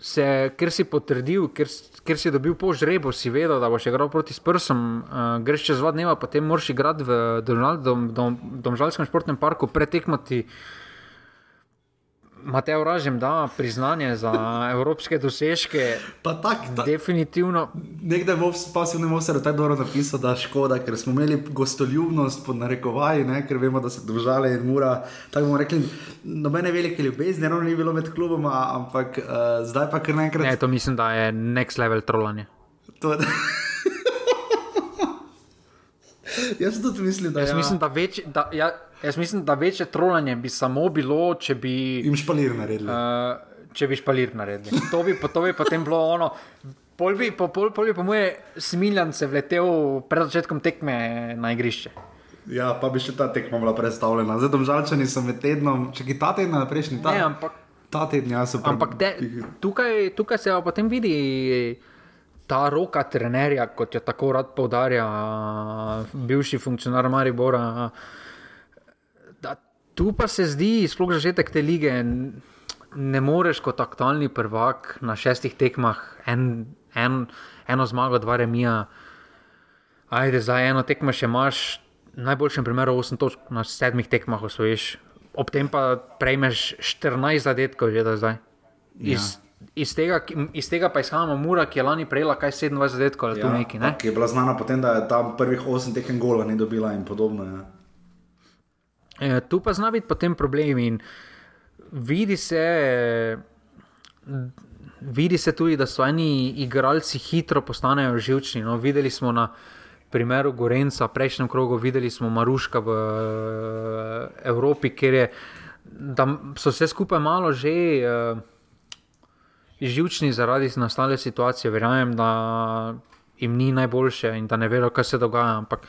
se, ker si potrdil, ker, ker si dobil po žrebu, si vedel, da boš igral proti Sprsom, uh, greš čez dva dneva, potem moraš igrati v Domžalskem dom, dom, dom športnem parku, pretekmati. Mateo Ražem da priznanje za evropske dosežke. Pa tak, ta, definitivno. Nekdaj v pasivnem osredu tako dobro napisal, da je škoda, ker smo imeli gostoljubnost pod narekovaji, ne, ker vemo, da se držale in mora. Tako bomo rekli, nobene velike ljubezni, ravno ni bilo med kluboma, ampak uh, zdaj pa kar naenkrat. Ne, to mislim, da je next level trolanje. To, (laughs) Jaz tudi mislim, da je jaz ja. mislim, da več. Da, ja, Jaz mislim, da večje trolanje bi samo bilo, če bi. Im špalir naredili. Uh, če bi špalir naredili. To bi, to bi potem bilo ono. Pol bi, po, pol, pol bi po moje smiljan se vletel pred začetkom tekme na igrišče. Ja, pa bi še ta tekma bila predstavljena. Zdaj, domžalčani so med tednom, če ki ta teden, prejšnji ta, ne, ampak, ta teden, ja, so prav. Ampak de, tukaj, tukaj se potem vidi ta roka trenerja, kot jo tako rad poudarja bivši funkcionar Maribora. Uh, Tu pa se zdi, sploh začetek te lige, ne moreš kot aktualni prvak na šestih tekmah, en, en, eno zmago, dva remija. Ajde, za eno tekmo še imaš, v najboljšem primeru 8 točk na sedmih tekmah osvojiš, ob tem pa prejmeš 14 zadetkov že do zdaj. Ja. Iz, iz, tega, iz tega pa izhajamo Mura, ki je lani prejela kaj 27 zadetkov ali ja, tu neki. Ne? Ki je bila znana potem, da je tam prvih 8 tekem gola ni dobila in podobno. Ja. E, tu pa zna biti potem problem in vidi se, vidi se tudi, da so eni igralci hitro postanejo živčni. No, videli smo na primeru Gorenca, prejšnjem krogu, videli smo Maruška v Evropi, kjer je, so vse skupaj malo že. Uh, Živčni zaradi nastale situacije, verjamem, da jim ni najboljše in da ne vedo, kaj se dogaja. Ampak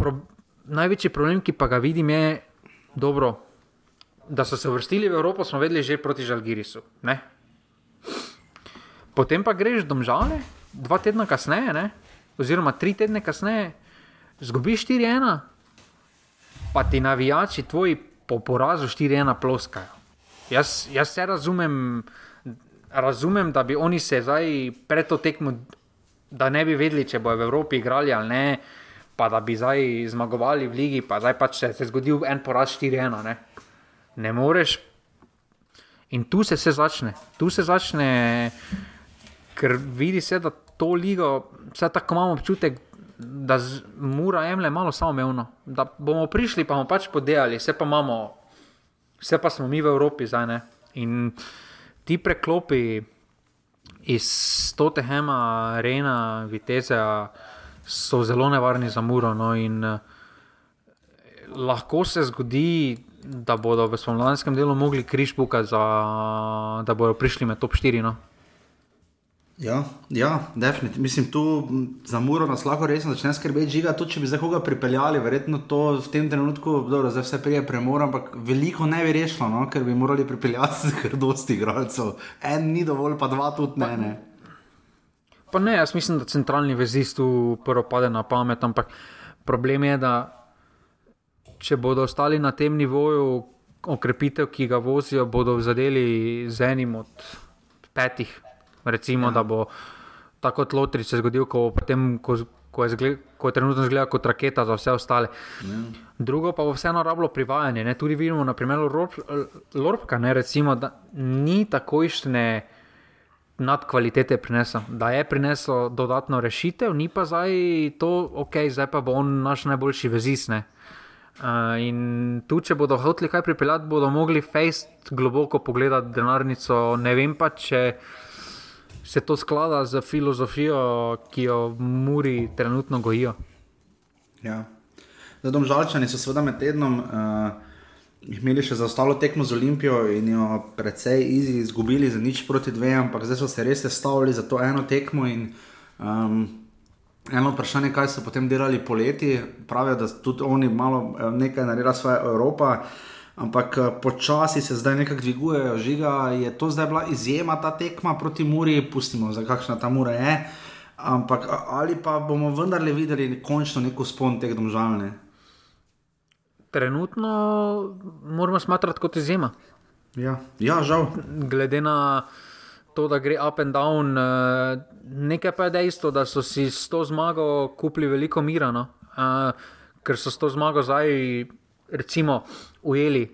pro, največji problem, ki pa ga vidim, je, dobro, da so se vrstili v Evropo, smo vedeli že proti Žalgirisu. Ne? Potem pa greš domžale, dva tedna kasneje, ne? oziroma tri tedne kasneje, zgubiš 4-1, pa ti navijači tvoji po porazu 4-1 ploskajo. Jaz, jaz se razumem, razumem, da bi oni se zdaj pred to tekmo, da ne bi vedeli, če bo v Evropi igrali ali ne pa da bi zdaj zmagovali v ligi, pa zdaj pač se je zgodil en poraz 4-1. Ne? ne moreš. In tu se vse začne, tu se začne, ker vidi se, da to ligo, vse tako imamo občutek, da mora jemle malo samoumevno. Da bomo prišli, pa bomo pač podelali, vse pa imamo, vse pa smo mi v Evropi zdaj. Ne? In ti preklopi iz Totehema, Rena, Vitezea so zelo nevarni za muro. No, in, uh, lahko se zgodi, da bodo v spomladanskem delu mogli križ pukati, da bodo prišli med top 4. No. Ja, ja, definitivno. Mislim, tu za muro nas lahko resno začne skrbeti žiga. Tudi če bi zdaj koga pripeljali, verjetno to v tem trenutku, dobro, zdaj vse prije premora, ampak veliko ne bi rešilo, no? ker bi morali pripeljati (laughs) kar dosti igralcev. En ni dovolj, pa dva tudi ne. ne. Pa ne, jaz mislim, da centralni vezist tu prvo pade na pamet, ampak problem je, da če bodo ostali na tem nivoju okrepitev, ki ga vozijo, bodo zadeli z enim od petih. Recimo, ja. da bo tako kot Lotri se zgodil, ko, potem, ko, ko, je zgled, ko je trenutno zgleda kot raketa za vse ostale. Ja. Drugo pa bo vseeno rablo privajanje. Ne? Tudi vidimo na primeru Lorpka, da ni takojšnje nad kvalitete prinesel, da je prinesel dodatno rešitev, ni pa zdaj to, ok, zdaj pa bo on naš najboljši vezisne. Uh, in tu, če bodo hoteli kaj pripeljati, bodo mogli fejst globoko pogledati denarnico. Ne vem pa, če se to sklada z filozofijo, ki jo Muri trenutno gojijo. Ja. Zdaj, domžalčani so seveda med tednom. Uh imeli še za ostalo tekmo z Olimpijo in jo precej izgubili za nič proti dvema, ampak zdaj so se res stavili za to eno tekmo. In, um, eno vprašanje, kaj so potem delali poleti, pravijo, da tudi oni malo eh, nekaj naredijo, svoje Evropa. Ampak eh, počasi se zdaj nekako dvigujejo, žiga. Je to zdaj bila izjema ta tekma proti Muri, pustimo, za kakšna ta Mura je. Ampak ali pa bomo vendarle videli končno neko spon teh domžalnih? Trenutno moramo smatrati kot izjema. Ja, ja žal. Glede na to, da gre up and down, uh, nekaj pa je dejstvo, da so si s to zmago kupili veliko mira, no? uh, ker so s to zmago zdaj, recimo, ujeli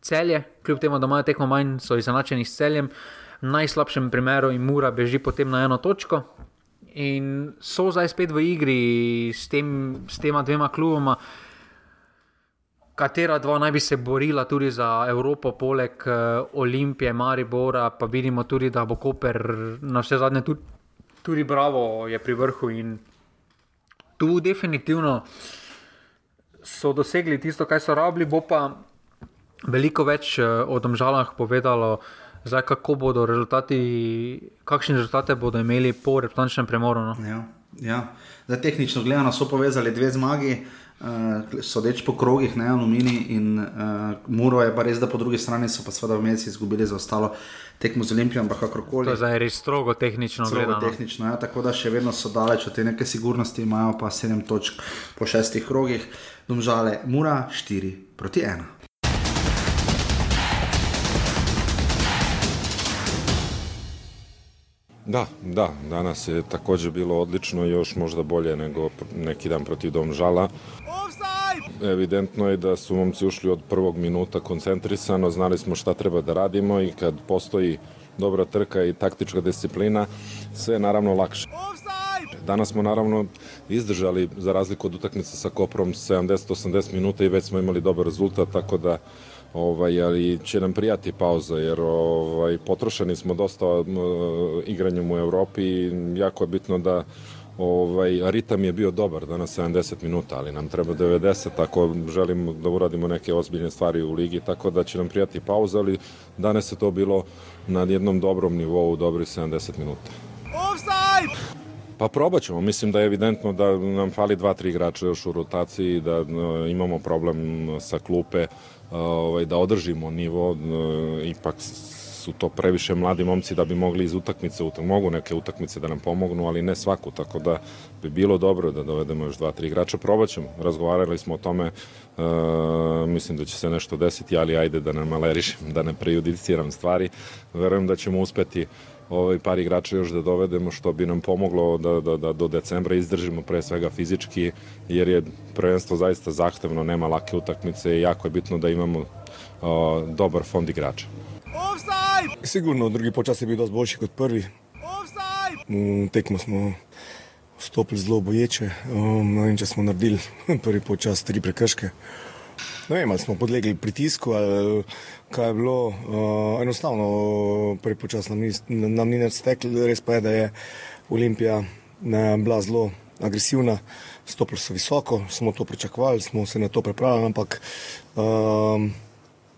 celje, kljub temu, da imajo tekmo manj, so izenačeni s celjem. V najslabšem primeru jim mora beži potem na eno točko. In so zdaj spet v igri s, tem, s tema dvema kluboma, katera dva naj bi se borila tudi za Evropo, poleg uh, Olimpije, Maribora, pa vidimo tudi, da bo Koper na vse zadnje tudi, tudi Bravo je pri vrhu. In tu definitivno so dosegli tisto, kar so rabili, bo pa veliko več uh, o domžalah povedalo. Zdaj, kako bodo rezultati, kakšne rezultate bodo imeli po reprezentančnem premoru? No? Ja, ja. Zdaj, tehnično gledano so povezali dve zmagi, uh, sodeč po krogih, ne alumini in uh, Muro je pa res, da po drugi strani so pa seveda vmes izgubili za ostalo tekmo z Olimpijo, ampak kakorkoli. To je zdaj res strogo tehnično Strogo gledano. tehnično, ja, tako da še vedno so daleč od te neke sigurnosti, imajo pa sedem točk po šestih krogih, domžale Mura štiri proti ena. Da, da, danas je također bilo odlično, još možda bolje nego neki dan protiv Domžala. Evidentno je da su momci ušli od prvog minuta koncentrisano, znali smo šta treba da radimo i kad postoji dobra trka i taktička disciplina, sve je naravno lakše. Danas smo naravno izdržali, za razliku od utakmice sa Koprom, 70-80 minuta i već smo imali dobar rezultat, tako da ovaj, ali će nam prijati pauza jer ovaj, potrošeni smo dosta m, igranjem u Europi i jako je bitno da ovaj, ritam je bio dobar danas 70 minuta, ali nam treba 90 ako želimo da uradimo neke ozbiljne stvari u ligi, tako da će nam prijati pauza, ali danas je to bilo na jednom dobrom nivou, dobri 70 minuta. Pa probat ćemo, mislim da je evidentno da nam fali dva, tri igrača još u rotaciji, da e, imamo problem sa klupe, ovaj, da održimo nivo, e, ipak su to previše mladi momci da bi mogli iz utakmice, utak, mogu neke utakmice da nam pomognu, ali ne svaku, tako da bi bilo dobro da dovedemo još dva, tri igrača. Probat ćemo, razgovarali smo o tome, e, mislim da će se nešto desiti, ali ajde da ne malerišem, da ne prejudiciram stvari. Verujem da ćemo uspeti ovaj par igrača još da dovedemo što bi nam pomoglo da, da, da do decembra izdržimo pre svega fizički jer je prvenstvo zaista zahtevno, nema lake utakmice i jako je bitno da imamo o, dobar fond igrača. Sigurno drugi počas je bil dosti boljši kot prvi. V tekmo smo vstopili zelo boječe. Um, vem, če smo naredili prvi počas tri prekrške. Ne vem, ali smo podlegli pritisku ali kaj je bilo. Uh, enostavno prvi počas nam ni, nam ni nič steklo. Res pa je, da je Olimpija ne, bila zelo agresivna, stopili so visoko, smo to pričakovali, smo se na to pripravljali, ampak um,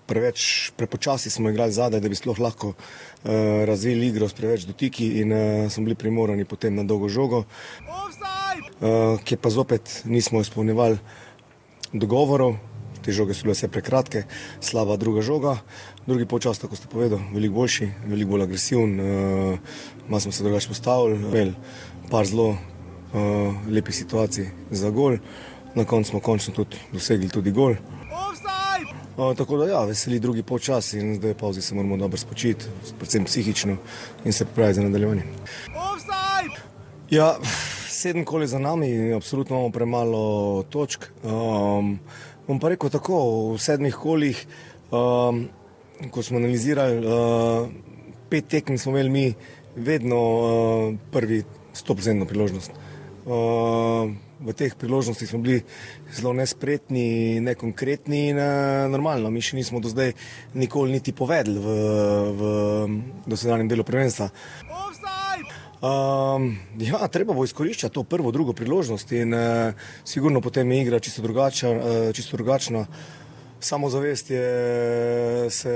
preveč prepočasi smo igrali zadaj, da bi sploh lahko uh, razvili igro s preveč dotiki in uh, smo bili primorani potem na dolgo žogo, uh, ki pa zopet nismo izpolnjevali dogovorov. Te žoge so bile vse prekratke, slaba druga žoga. Drugi počas, tako ste povedali, veliko boljši, veliko bolj agresiven, uh, malo smo se drugače postavili, imeli par zelo uh, lepih situacij za gol. Na koncu smo končno tudi dosegli tudi gol. Uh, tako da, ja, veseli drugi počas in zdaj pauzi se moramo dobro spočiti, predvsem psihično in se pripraviti za nadaljevanje. Ja, sedem kol je za nami, absolutno imamo premalo točk. Um, bom pa rekel tako, v sedmih kolih, um, ko smo analizirali, uh, pet tekem smo imeli mi vedno uh, prvi stopzemno priložnost. Uh, v teh priložnostih smo bili zelo nespretni, nekonkretni in uh, normalno. Mi še nismo do zdaj nikoli niti povedali v, v dosedanjem delu prvenstva. Um, ja, treba bo izkoriščati to prvo, drugo priložnost in uh, sigurno potem je igra čisto, drugača, uh, čisto drugačna. Samozavest je, se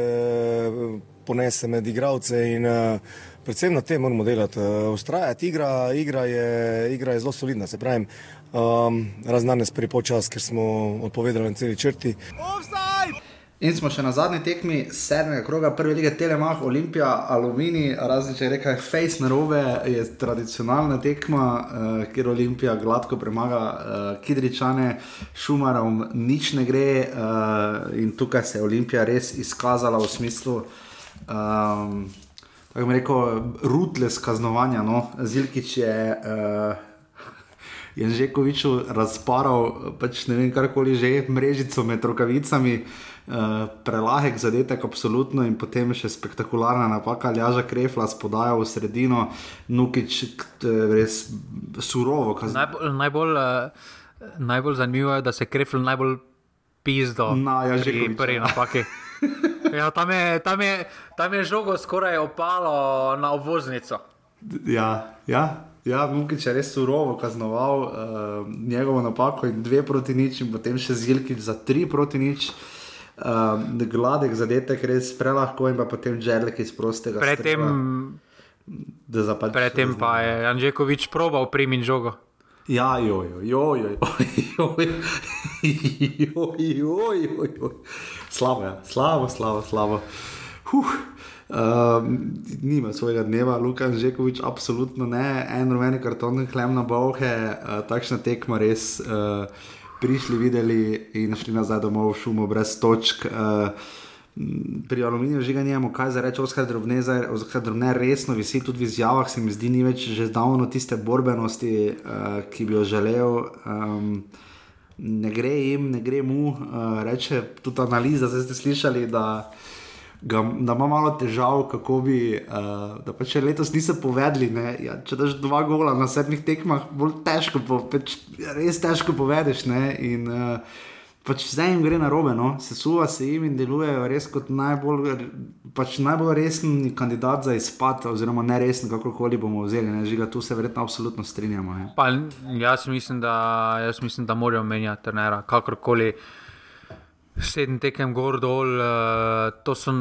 ponese med igralce in uh, predvsem na tem moramo delati. Uh, ustrajati, igra, igra, je, igra je zelo solidna, se pravi, um, raznane sprejpočas, ker smo odpovedali na celi črti. In smo še na zadnji tekmi sedmega kroga, prve lige Telemach, Olimpija, Alumini, razen če rečem, Face na robe je tradicionalna tekma, uh, kjer Olimpija gladko premaga uh, Kidričane, Šumarom, nič ne gre uh, in tukaj se je Olimpija res izkazala v smislu. Um, Tako bi rekel, rutles kaznovanja. No. Zilkič je uh, (laughs) Janžekoviču razparal, pač ne vem, karkoli že, mrežico med rokavicami. Uh, prelahek zadetek, absolutno, in potem še spektakularna napaka, Ljaža Krefla, spodaja v sredino, Nukič, res surovo. Najbolj, najbolj, uh, najbolj zanimivo je, da se Krefl najbolj pizdo na Janžekoviču. Prvi napaki. (laughs) Ja, tam, je, tam, je, tam je žogo skoraj opalo na obvoznico. Ja, ja. Ja, Mukič je res surovo kaznoval uh, njegovo napako in dve proti nič, in potem še zilki za tri proti nič. Uh, Um, gladek zadetek, res prelahko in pa potem žerlek iz prostega. Predtem, pač- predtem pa je Anžekovič probal primin žogo. Ja, jojo, jojo, jojo, jojo, jojo. Slabo, ja. slabo, slabo, slabo. Huh. Um, nima svojega dneva, Luka Žekovič, absolutno ne, en rumeni karton, klem na bohe, uh, eh, takšna tekma res. Uh, prišli, videli in šli nazaj domov v šumo, brez točk. Uh, pri aluminiju že ga nimamo, kaj za reči, oskar drobne, oskar drobne, resno visi tudi v izjavah, se mi zdi, ni več že davno tiste borbenosti, uh, ki bi jo želel. Um, ne gre jim, ne gre mu, uh, reče tudi analiza, zdaj ste slišali. Da, ga, da ima malo težav, kako bi, uh, da pa če letos niso povedali, ja, če daš dva gola na sedmih tekmah, bolj težko, po, peč, res težko povedeš. Ne, in, uh, Pač zdaj jim gre na robe, no? sesuva se jim in delujejo res kot najbolj, pač najbolj resen kandidat za izpad, oziroma ne resen, kakorkoli bomo vzeli. Ne? Žiga, tu se verjetno absolutno strinjamo. Pa, jaz, mislim, da, jaz mislim, da morajo menjati trenera, kakorkoli sedem tekem gor dol. Uh, to so,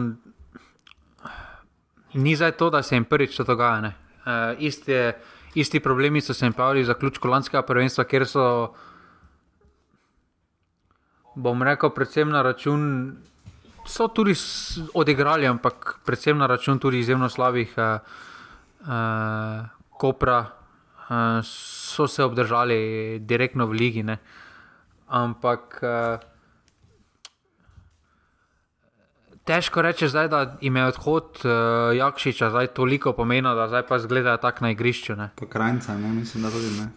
ni zdaj to, da se jim prvič to dogaja. Uh, isti, isti problemi so se jim pojavili za ključ kolanskega prvenstva, ker so, bom rekel, predvsem na račun. So tudi odigrali, ampak predvsem na račun tudi izjemno slabih uh, uh, kopra, uh, so se obdržali direktno v ligi. Ne. Ampak uh, težko reči, zdaj, da jim je odhod uh, Jakšiča zdaj toliko pomena, da zdaj pa zgledajo tako na igrišču. Ne. Pa krajca, ne mislim, da tudi ne.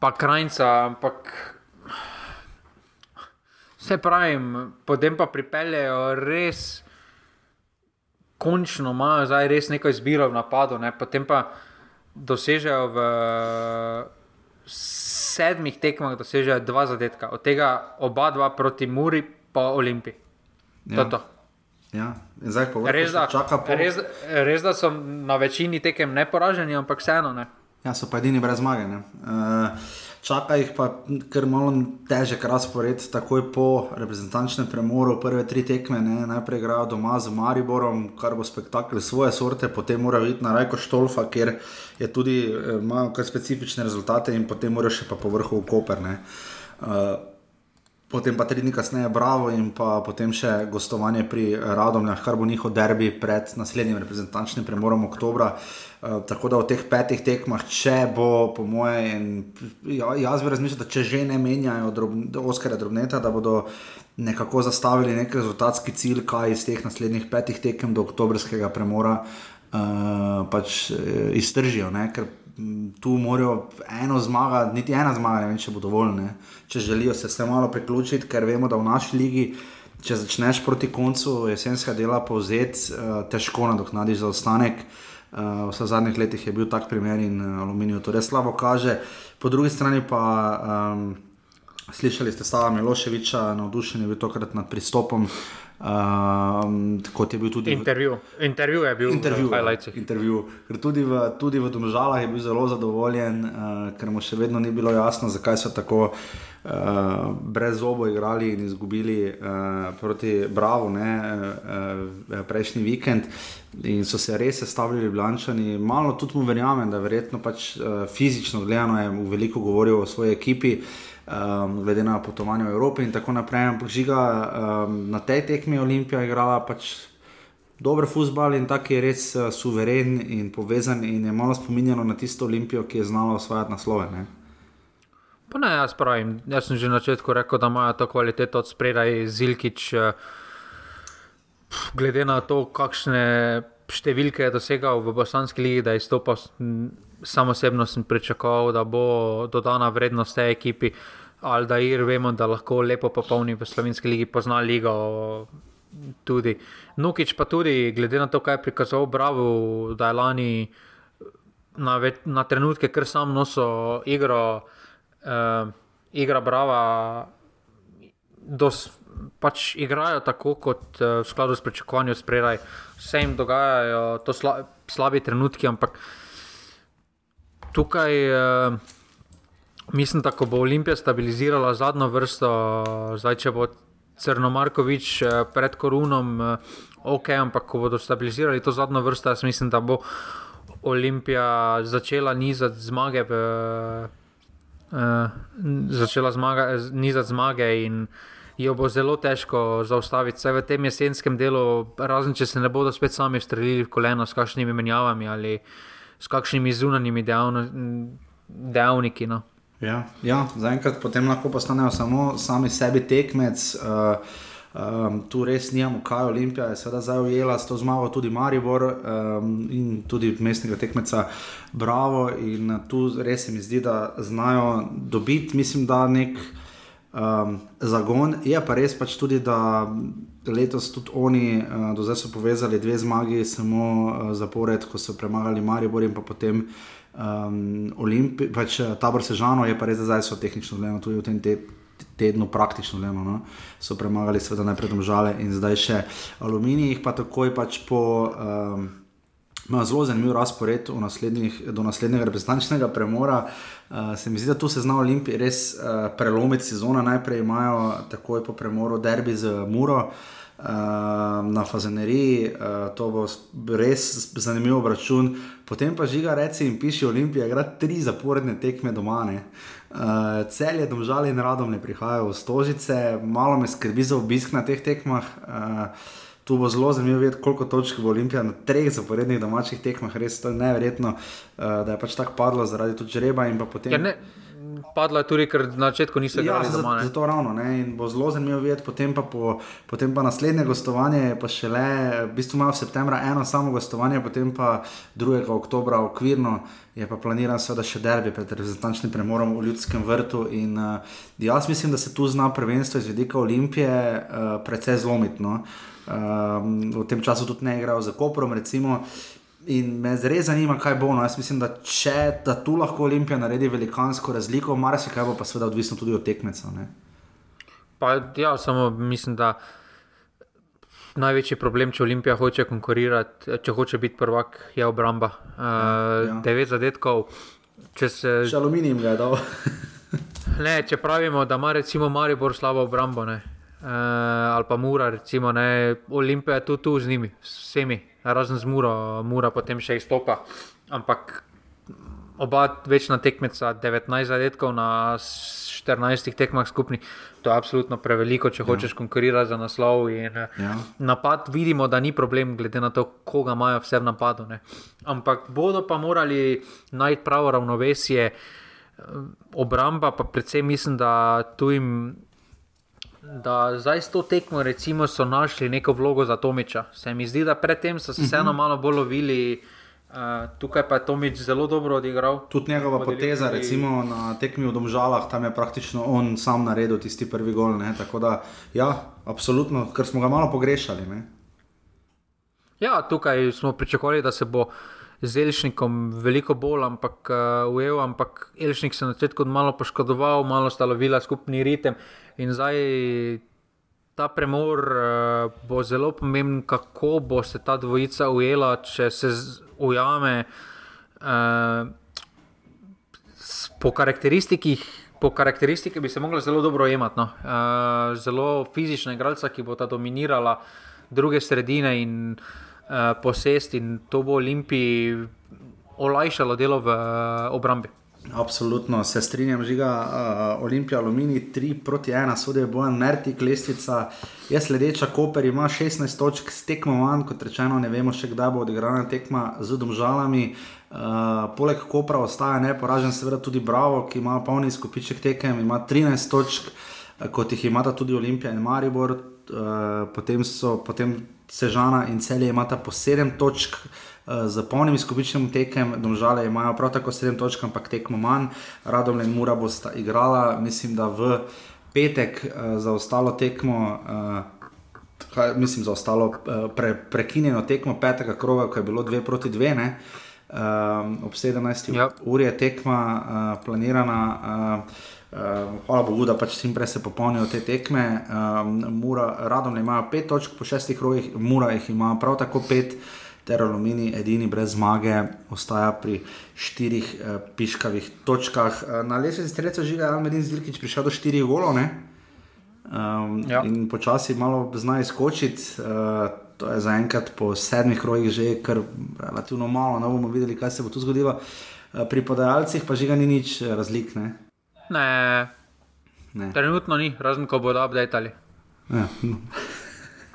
Pa krajca, ampak. Vse pravim, potem pa pripeljejo res, končno imajo zdaj res neko izbiro v napadu, ne? potem pa dosežejo v sedmih tekmah, dosežejo dva zadetka, od tega oba dva proti Muri, pa Olimpiji. Ja. To to. Ja. Zdaj, vrhu, res, da, po... res, res, da so na večini tekem neporaženi, ampak vseeno ne. Ja, so pa edini brez zmage. Uh, čaka jih pa kar malo težek razpored, takoj po reprezentančnem premoru, prve tri tekme. Ne? Najprej igrajo doma z Mariborom, kar bo spektakel svoje sorte, potem morajo iti na Rajko Štolfa, kjer je tudi eh, imajo kar specifične rezultate, in potem morajo še pa po vrhu v Koper. Uh, Potem pa tri dni kasneje, Bravo in pa potem še gostovanje pri Radomljah, kar bo njihov derbi pred naslednjim reprezentančnim premorom oktobra. Uh, tako da v teh petih tekmah, če bo, po mojem, ja, jaz bi razmišljal, da če že ne menjajo Oskarja Drobneta, da bodo nekako zastavili nek rezultatski cilj, kaj iz teh naslednjih petih tekem do oktobrskega premora uh, pač uh, iztržijo. Ne? Ker tu morajo eno zmaga, niti ena zmaga, ne vem, če bo dovolj. Ne. Če želijo se vse malo priključiti, ker vemo, da v naši ligi, če začneš proti koncu jesenskega dela povzeti, uh, težko nadoknadiš za ostanek. Uh, v zadnjih letih je bil tak primer in uh, aluminij to res slabo kaže. Po drugi strani pa um, slišali ste Stava Miloševiča, navdušen je bil tokrat nad pristopom. Um, kot je bil tudi intervju. Intervju je bil intervju, v highlightsih. Intervju. Ker tudi v, tudi v Domžalah je bil zelo zadovoljen, uh, ker mu še vedno ni bilo jasno, zakaj so tako uh, brez zobo igrali in izgubili uh, proti Bravo ne, uh, prejšnji vikend. In so se res sestavljali blančani. Malo tudi mu verjamem, da verjetno pač uh, fizično gledano je v veliko govoril o svoji ekipi. Um, glede na potovanje v Evropi in tako naprej. Ampak žiga um, na tej tekmi Olimpija igrala pač. Dober futbol in tako je res uh, suveren in povezan, in je malo spominjalo na tisto Olimpijo, ki je znala osvajati naslove. Ne? Pa ne, jaz pravim, jaz sem že na začetku rekel, da imajo to kvaliteto od spredaj Zilkič. Uh, glede na to, kakšne številke je dosegal v Bosanski ligi, da je izstopal, samo osebno sem pričakoval, da bo dodana vrednost tej ekipi. Ali da ir vemo, da lahko lepo popolni v slovenski ligi, pozna ligo. Tudi. Nukič pa tudi, glede na to, kaj je prikazoval, bravo, da je lani na, ve, na trenutke, ker sam nosil igro, uh, igra Brava, dos, pač igrajo tako, kot uh, v skladu s pričakovanjem spredaj. Vse jim dogajajo, to sla, slabi trenutki, ampak tukaj uh, mislim, da bo Olimpija stabilizirala zadnjo vrsto, zdaj če bo Crnomarkovič uh, pred korunom, uh, ok, ampak ko bodo stabilizirali to zadnjo vrsto, jaz mislim, da bo Olimpija začela nizati zmage. V, Uh, začela zmaga, nizati zmage, in jo bo zelo težko zaustaviti. Vse v tem jesenskem delu, razen če se ne bodo spet sami streljili v koleno s kakšnimi menjavami ali s kakšnimi zunanjimi dejavniki. No. Ja, ja zaenkrat potem lahko postanejo samo sami sebi tekmec. Uh, Um, tu res nimamo, kaj Olimpija je sedaj zdaj ujela s to zmago, tudi Maribor um, in tudi mestnega tekmeca Bravo. In tu res se mi zdi, da znajo dobiti, mislim, da nek um, zagon. Je pa res pač tudi, da letos tudi oni, uh, do zdaj so povezali dve zmagi, samo uh, zapored, ko so premagali Maribor in pa potem um, Olimpij, pač uh, tabor Sežano, je pa res, da zdaj so tehnično gledano tudi v tem tednu, praktično gledano. No? So premagali, seveda, najprej domžale in zdaj še aluminij, pa takoj pač po. Um, Ima zelo zanimiv razpored do naslednjega reprezentančnega premora. Uh, se mi zdi, da tu se zna Olimpij res uh, prelomiti sezono. Najprej imajo takoj po premoru derbi z Muro uh, na Fazeneriji, uh, to bo res zanimiv račun. Potem pa žiga reci in piše Olimpija, igra tri zaporedne tekme doma. Uh, cel je domžal in radom ne prihajajo v stožice, malo me skrbi za obisk na teh tekmah. Uh, Tu bo zelo zanimivo videti, koliko točk bo Olimpija na treh zaporednih domačih tekmah. Res je neverjetno, uh, da je pač tako padlo zaradi tudi žreba in pa potem. Ja, ne, padlo je tudi, ker na začetku niso igrali ja, doma. Zato ravno ne. In bo zelo zanimivo videti, potem pa, po, potem pa naslednje gostovanje, pa še le, v bistvu imajo v septembru eno samo gostovanje, potem pa 2. oktobra okvirno. Je pa planiran, da še derbi pred reprezentančnim premorom v Ljudskem vrtu. In, uh, jaz mislim, da se tu zna prvenstvo iz vidika Olimpije uh, precej zlomiti. No? Um, v tem času tudi ne igrajo za Koprom. Recimo. In me res zanima, kaj bo. No. Jaz mislim, da če da tu lahko Olimpija naredi velikansko razliko, marsikaj bo pa seveda odvisno tudi od tekmeca. Pa, ja, samo mislim, da največji problem, če Olimpija hoče konkurirati, če hoče biti prvak, je obramba. Uh, ja, ja. Devet zadetkov. Če se. Še aluminijem ga je dal. (laughs) ne, če pravimo, da ima recimo Maribor slabo obrambo. Ne uh, ali pa Mura, recimo, ne, Olimpija je tu, tu z njimi, vsemi, razen z Muro, Mura potem še izstopa. Ampak oba večna tekmeca, 19 zadetkov na 14 tekmah skupni, to je absolutno preveliko, če ja. hočeš konkurirati za naslov. In, eh, ja. Napad vidimo, da ni problem, glede na to, koga imajo vse v napadu. Ne. Ampak bodo pa morali najti pravo ravnovesje. Eh, obramba, pa predvsem mislim, da tu jim da zdaj s to tekmo recimo, so našli neko vlogo za Tomiča. Se mi zdi, da predtem so se mhm. vseeno malo bolj lovili. Uh, tukaj pa je Tomič zelo dobro odigral. Tudi njegova poteza, recimo na tekmi v Domžalah, tam je praktično on sam naredil tisti prvi gol. Ne? Tako da, ja, absolutno, ker smo ga malo pogrešali. Ne? Ja, tukaj smo pričakovali, da se bo z Elšnikom veliko bolj ampak, uh, ujel, ampak Elšnik se je na začetku malo poškodoval, malo sta lovila skupni ritem. In zdaj ta premor uh, bo zelo pomemben, kako bo se ta dvojica ujela, če se ujame uh, po karakteristikih. Po karakteristikih bi se lahko zelo dobro ujemati. No. Uh, zelo fizična igralca, ki bo ta dominirala druge sredine in uh, posest, in to bo Olimpiji olajšalo delo v uh, obrambi. Absolutno se strinjam, žiga uh, Olimpija, Alumini 3 proti 1, sodijo bojan Mertik, lestvica je sledeča, Koper ima 16 točk s tekmo manj, kot rečeno, ne vemo še kdaj bo odigrana tekma z domžalami. Uh, poleg Kopra ostaja neporažen, seveda tudi Bravo, ki ima polni skupiček tekem, ima 13 točk, kot jih imata tudi Olimpija in Maribor, uh, potem so potem Sežana in Celje imata po 7 točk. Z polnim izkupičnim tekem, domžale imajo prav tako 7 točk, ampak tekmo manj, radom in mura bosta igrala, mislim, da v petek uh, za ostalo tekmo, uh, kaj, mislim, za ostalo uh, pre, prekinjeno tekmo petega kroga, ko je bilo 2 proti 2, ne, uh, ob 17. Yep. uri je tekma uh, planirana. Uh, Uh, hvala Bogu, da pač čim prej se popolnijo te tekme. Um, Mura, radom imajo pet točk po šestih rogih, Mura jih ima prav tako pet. Uh, ter Alumini, edini brez zmage, ostaja pri štirih eh, piškavih točkah. Eh, na lesbi streljca žiga Almedin Zilkič prišel do štirih golov um, ja. in počasi malo zna izkočiti. Uh, to je zaenkrat po sedmih rojih že kar relativno malo, ne bomo videli, kaj se bo tu zgodilo. Uh, pri podajalcih pa žiga ni nič razlik. Ne? Ne. ne. Trenutno ni, razen ko bodo updateali. Ja.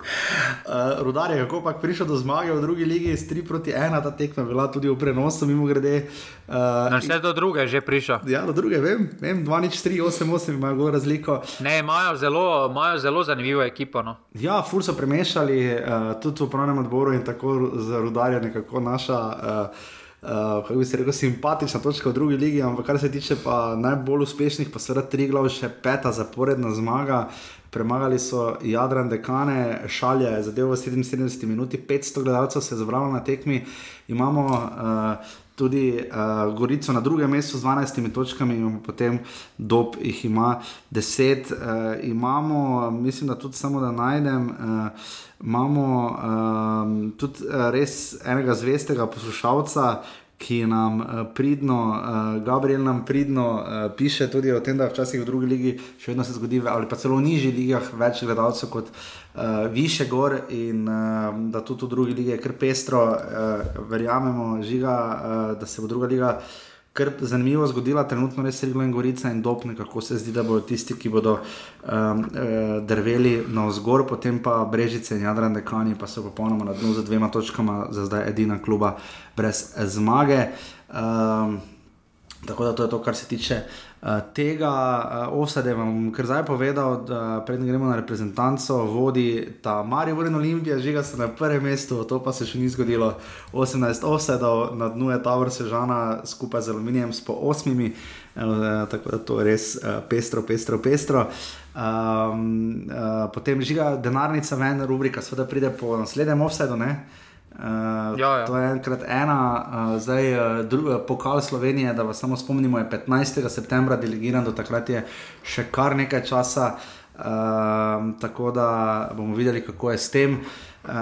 Uh, Rudar je kako pač prišel do zmage v drugi ligi, s 3 proti 1, ta tekma bila tudi v prenosu, mimo grede. Uh, Na vse do druge že prišel. Ja, do druge, vem, vem 2, 3, 8, 8 imajo zelo razliko. Ne, imajo zelo, imajo zelo zanimivo ekipo. No. Ja, ful so premešali uh, tudi v pravnem odboru in tako za rudarje nekako naša. Uh, Uh, kako bi se rekel, simpatična točka v drugi ligi, ampak kar se tiče najbolj uspešnih, pa seveda tri glavne, še peta zaporedna zmaga, premagali so Jadran Dekane, šalje za del v 77 minuti, 500 gledalcev se je zbralo na tekmi. Imamo uh, tudi uh, Gorico na drugem mestu z 12 točkami, potem dob jih ima 10. Uh, imamo, mislim, da tudi samo da najdem. Uh, Imamo um, tudi res enega zvestega poslušalca, ki nam uh, pridno, uh, Gabriel nam pridno uh, piše tudi o tem, da včasih v drugi ligi še vedno se zgodi, ali pa celo v nižjih ligah več gledalcev kot uh, više gor in uh, da tudi v drugi ligi je kar pestro, uh, verjamemo, žiga, uh, da se bo druga liga kar zanimivo zgodila, trenutno res Riglo in Gorica in Dopne, kako se zdi, da bodo tisti, ki bodo um, drveli na vzgor, potem pa Brežice in Jadran Dekani pa so popolnoma na dnu z dvema točkama, za zdaj edina kluba brez zmage. Um, tako da to je to, kar se tiče uh, tega. Uh, Osade vam kar zdaj povedal, da predtem gremo na reprezentanco, vodi ta Marijo Vrn Olimpija, žiga se na prvem mestu, to pa se še ni zgodilo. 18 osedov, na dnu je ta vrsta Sežana skupaj z aluminijem s po osmimi, uh, tako da to je res uh, pestro, pestro, pestro. Um, uh, potem žiga denarnica ven, rubrika, seveda pride po naslednjem offsetu. Uh, ja, ja. To je enkrat ena, uh, zdaj uh, druga, pokal Slovenije, da vas samo spomnimo, je 15. septembra delegiran, do takrat je še kar nekaj časa, uh, tako da bomo videli, kako je s tem. Uh,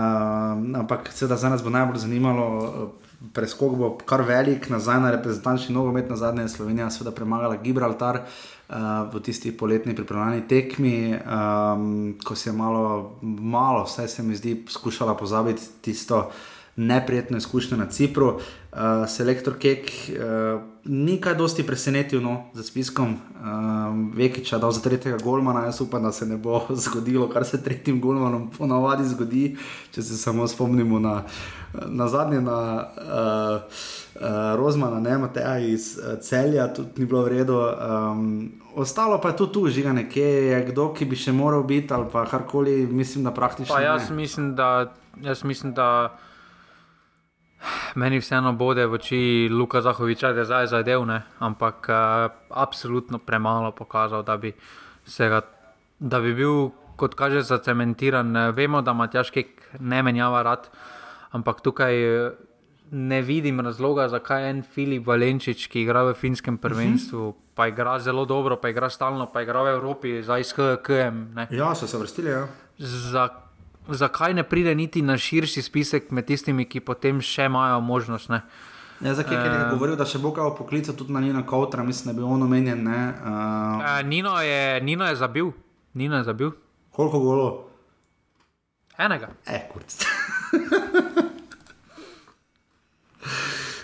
ampak seveda za nas bo najbolj zanimalo. Preskok bo kar velik, nazaj na reprezentančni nogomet, na zadnje je Slovenija seveda premagala Gibraltar uh, v tisti poletni pripravljeni tekmi, um, ko se je malo, malo, vse se mi zdi, skušala pozabiti tisto neprijetno izkušnjo na Cipru. Uh, selektor Kek uh, ni kaj dosti presenetil no, za spiskom uh, Vekiča, da za tretjega golmana. Jaz upam, da se ne bo (laughs) zgodilo, kar se tretjim golmanom ponavadi zgodi, če se samo spomnimo na, na zadnje. Na, uh, uh, Rozmana, ne Mateja iz uh, celja, tudi ni bilo v redu. Um, ostalo pa je tudi tu, žiga nekje, je kdo, ki bi še moral biti ali pa karkoli, mislim, da praktično. Pa jaz, mislim, da, jaz mislim, da meni vseeno bode v oči Luka Zahoviča, da je zdaj zadev, ne? ampak uh, absolutno premalo pokazal, da bi, ga, da bi bil, kot kaže, zacementiran. Vemo, da Matjaš Kek ne menjava rad, ampak tukaj ne vidim razloga, zakaj en Filip Valenčič, ki igra v finskem mhm. prvenstvu, uh -huh. pa igra zelo dobro, pa igra stalno, pa igra v Evropi, zdaj s HKM. Ja, so se vrstili. Ja. Za, zakaj ne pride niti na širši spisek med tistimi, ki potem še imajo možnost? Ne? Ja, zakaj je uh, govoril, da še bo kaj poklical tudi na Nina Kautra, mislim, da bi on omenjen. Uh... Uh, Nino, je, Nino je zabil. Nino je zabil. Koliko golo? Enega. E, kurc.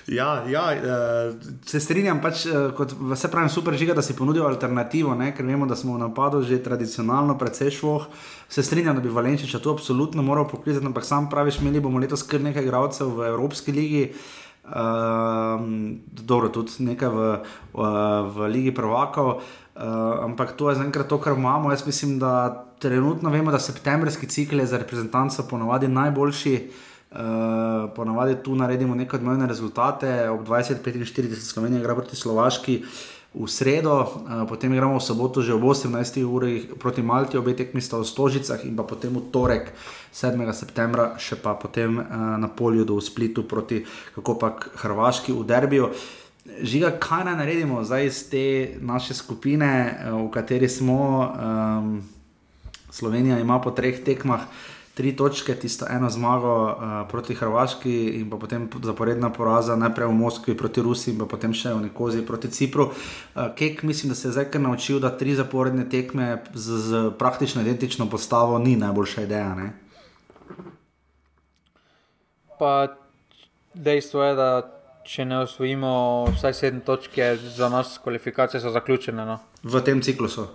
Ja, ja uh, se strinjam, pač, uh, kot vse pravim, super žiga, da si ponudil alternativo, ne? ker vemo, da smo v napadu že tradicionalno precej šlo. Se strinjam, da bi Valenčiča tu absolutno moral poklicati, ampak sam praviš, imeli bomo letos kar nekaj igralcev v Evropski ligi. Uh, dobro, tudi nekaj v, v, v Ligi Prvakov, uh, ampak to je zaenkrat to, kar imamo. Jaz mislim, da trenutno vemo, da septembrski cikl je za reprezentanco ponovadi najboljši. Uh, ponavadi tu naredimo neke odmevne rezultate, ob 20:45 Slovenija igra proti Slovaški v sredo, uh, potem igramo v soboto že ob 18. uri proti Malti, obe tekmi sta v Stožicah in pa potem v torek 7. septembra še pa potem uh, na polju do Splitu proti kako pa Hrvaški v Derbiju. Žiga, kaj naj naredimo zdaj iz te naše skupine, v kateri smo, um, Slovenija ima po treh tekmah tri točke, tisto eno zmago uh, proti Hrvaški in potem zaporedna poraza, najprej v Moskvi proti Rusiji in potem še v Nikozi proti Cipru. Uh, Kek mislim, da se je zdaj kar naučil, da tri zaporedne tekme z, z praktično identično postavo ni najboljša ideja. Ne? Pa dejstvo je, da če ne osvojimo vsaj sedem točk, je za nas kvalifikacije zaključene. No? V tem ciklusu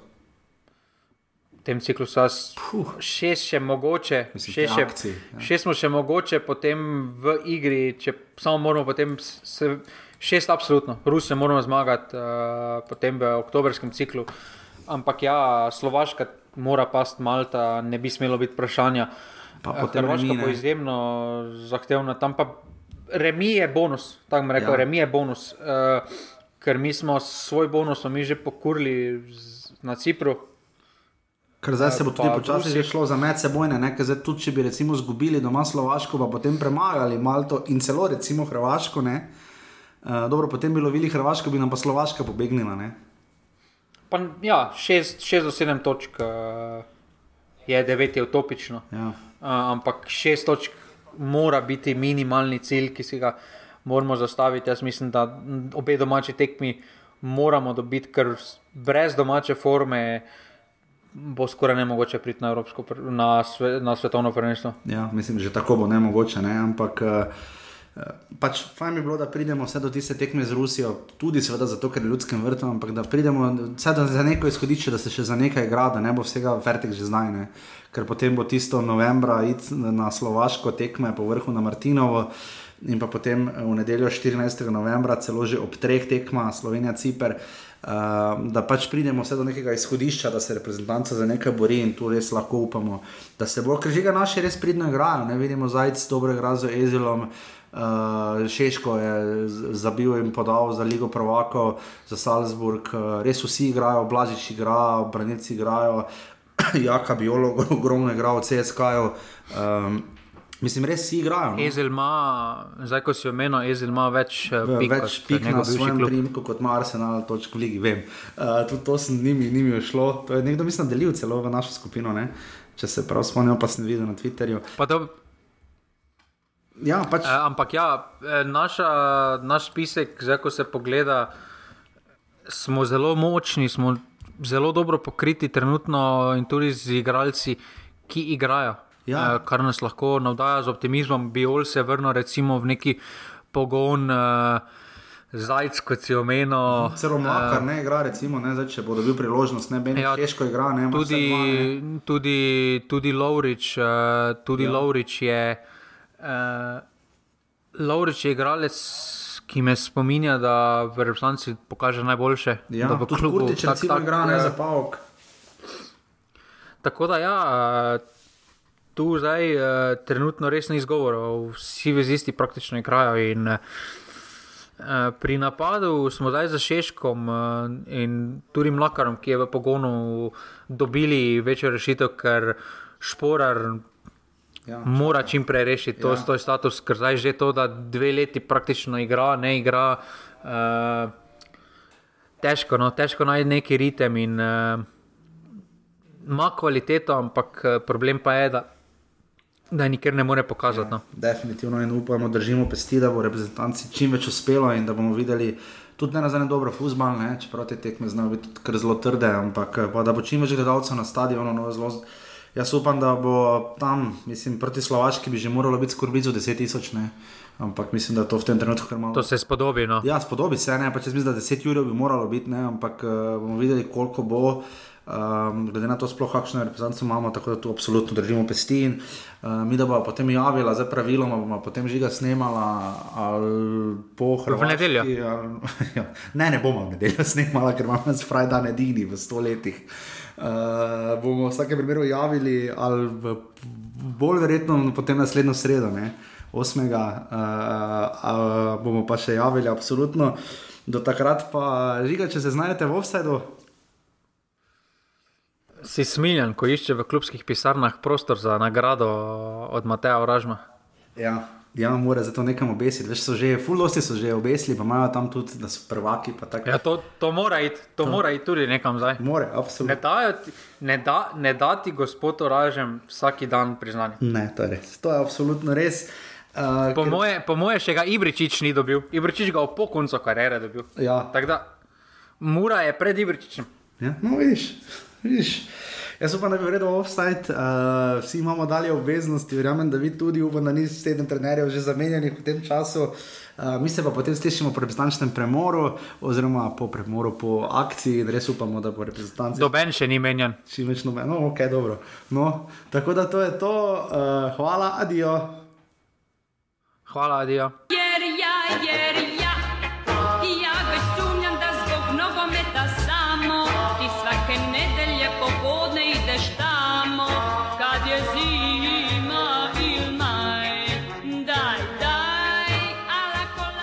tem ciklusu, šest še mogoče, Mislim, šest, še, akcij, ja. šest smo še mogoče, potem v igri, če samo moramo, potem se, šest, absolutno, Rusija moramo zmagati, uh, potem v oktobrskem ciklu. Ampak ja, Slovaška mora past Malta, ne bi smelo biti vprašanja. Eh, Hrvaška bo izjemno zahtevna, tam pa remi je bonus, tako bi rekel, ja. remi je bonus. Uh, ker mi smo svoj bonus, smo mi že pokurili na Cipru, Ker zdaj se bo tudi počasi že šlo za medsebojne, ker zdaj tudi če bi recimo izgubili doma Slovaško, pa potem premagali Malto in celo recimo Hrvaško, ne. Uh, dobro, potem bi lovili Hrvaško, bi nam pa Slovaška pobegnila. Pa, ja, šest, šest do sedem točk uh, je devet, je utopično. Ja. Uh, ampak šest točk mora biti minimalni cilj, ki si ga moramo zastaviti. Jaz mislim, da obe domači tekmi moramo dobiti, ker brez domače forme bo skoraj ne mogoče priti na, Evropsko, na, sve, na svetovno prvenstvo. Ja, mislim, že tako bo ne mogoče, ne? ampak. Uh, pač fajn bi bilo, da pridemo vse do tiste tekme z Rusijo, tudi seveda zato, ker je ljudskem vrtom, ampak da pridemo do za neko izhodišče, da se še za nekaj igra, da ne bo vsega vertik že znaj. Ne? Ker potem bo tisto novembra iti na Slovaško tekme po vrhu na Martinovo in pa potem v nedeljo 14. novembra celo že ob treh tekmah Slovenija-Ciper. Uh, da pač pridemo vse do nekega izhodišča, da se reprezentanca za nekaj bori in tu res lahko upamo, da se bo, ker že ga naši res pridno igrajo. Ne vidimo zajec, dobro igra z Ezilom. Uh, Šeško je zabil in podal za Ligo Prvako, za Salzburg, uh, res vsi igrajo, Blažič igra, Branilci igrajo, (clears throat) Jaka Biolog, ogromno igrajo, CSK. Um, Mislim, res si igrajo. No? Ezel ima, zdaj ko si omenil, Ezel ima več eh, pik, več pik na svojem primku kot Arsenal, točk v Ligi. Vem. Uh, tudi to sem njimi, njimi šlo. To je nekdo, mislim, delil celo v našo skupino. Ne? Če se prav spomnim, pa sem videl na Twitterju. Ja, pač... e, ampak ja, naša, naš spisek, zdaj ko se pogleda, smo zelo močni, smo zelo dobro pokriti trenutno in tudi z igralci, ki igrajo ja. uh, kar nas lahko navdaja z optimizmom. Bi ol se vrnil recimo v neki pogon. Uh, Zajec, kot si omenil. Celo mlaka, uh, ne igra, recimo, ne, zdaj, če bo dobil priložnost, ne bi ja, težko igral. Tudi, tudi, tudi Lovrič, uh, tudi ja. Lovrič je. Uh, Lovrič je igralec, ki me spominja, da v reprezentanci pokaže najboljše. Ja, v klubu če tak, tak, igra, ne za pavok. Tako da ja. Uh, tu zdaj uh, trenutno res ni izgovorov, vsi vezisti praktično igrajo. In, uh, pri napadu smo zdaj za Šeškom uh, in tudi Mlakarom, ki je v pogonu dobili večjo rešitev, ker šporar. Ja, Mora čim prej rešiti to, ja. to status, ker zdaj že to, da dve leti praktično igra, ne igra. Uh, težko, no, težko najti neki ritem in uh, ima kvaliteto, ampak problem pa je, da da nikjer ne more pokazati. Ja, no. Definitivno in upamo, da držimo pesti, da bo reprezentanci čim več uspelo in da bomo videli tudi ne nazaj dobro fusbal, čeprav te tekme znajo biti kar zelo trde, ampak pa, da bo čim več gledalcev na stadionu, no, zelo Jaz upam, da bo tam, mislim, proti Slovaški bi že moralo biti skorbico 10 tisoč, ne. Ampak mislim, da to v tem trenutku kar malo. To se spodobi. No. Ja, spodobi se, ne, pač jaz mislim, da 10 ur bi moralo biti, ne, ampak uh, bomo videli, koliko bo. Um, glede na to, sploh kakšno reprezentanco imamo, tako da tu absolutno držimo pesti. In, uh, mi, da bo potem javila, zdaj praviloma bomo potem žiga snemala ali po Hrvaški. V nedeljo. Ali, (laughs) ja, ne, ne bomo v nedeljo snemala, ker imamo z Friday edini v stoletjih. Uh, bomo v vsakem primeru javili, ali v, bolj verjetno potem naslednjo sredo, ne, 8. Uh, uh, bomo pa še javili, absolutno. Do takrat pa, žiga, če se znajdete v offsajdu. Si smiljen, ko išče v klubskih pisarnah prostor za nagrado od Mateja Oražma. Ja, ja mora zato nekam obesiti. Veš, so že, fullosti so že obesili, pa imajo tam tudi, da so prvaki. Ja, to, to mora iti, to, to mora iti tudi nekam zdaj. More, absolutno. Ne, dajo, ne, da, ne dati gospod Oražem vsak dan priznanje. Ne, to je res. To je absolutno res. Uh, po, ker... moje, po moje še ga Ibričič ni dobil. Ibričič ga po koncu kariere dobil. Ja. Tako da, Mura je pred Ibričičem. Ja, no, vidiš. Viš, jaz upam, da bi vredno offside, uh, vsi imamo dalje obveznosti, verjamem, da vi tudi, upam, da niste sedem trenerjev že zamenjanih v tem času. Uh, mi se pa potem slišimo po reprezentančnem premoru, oziroma po premoru, po akciji, in res upamo, da bo reprezentancija. Doben še ni menjan. Čim več noben, no, ok, dobro. No, tako da to je to, uh, hvala, adijo. Hvala, adijo. Jer, ja, jer,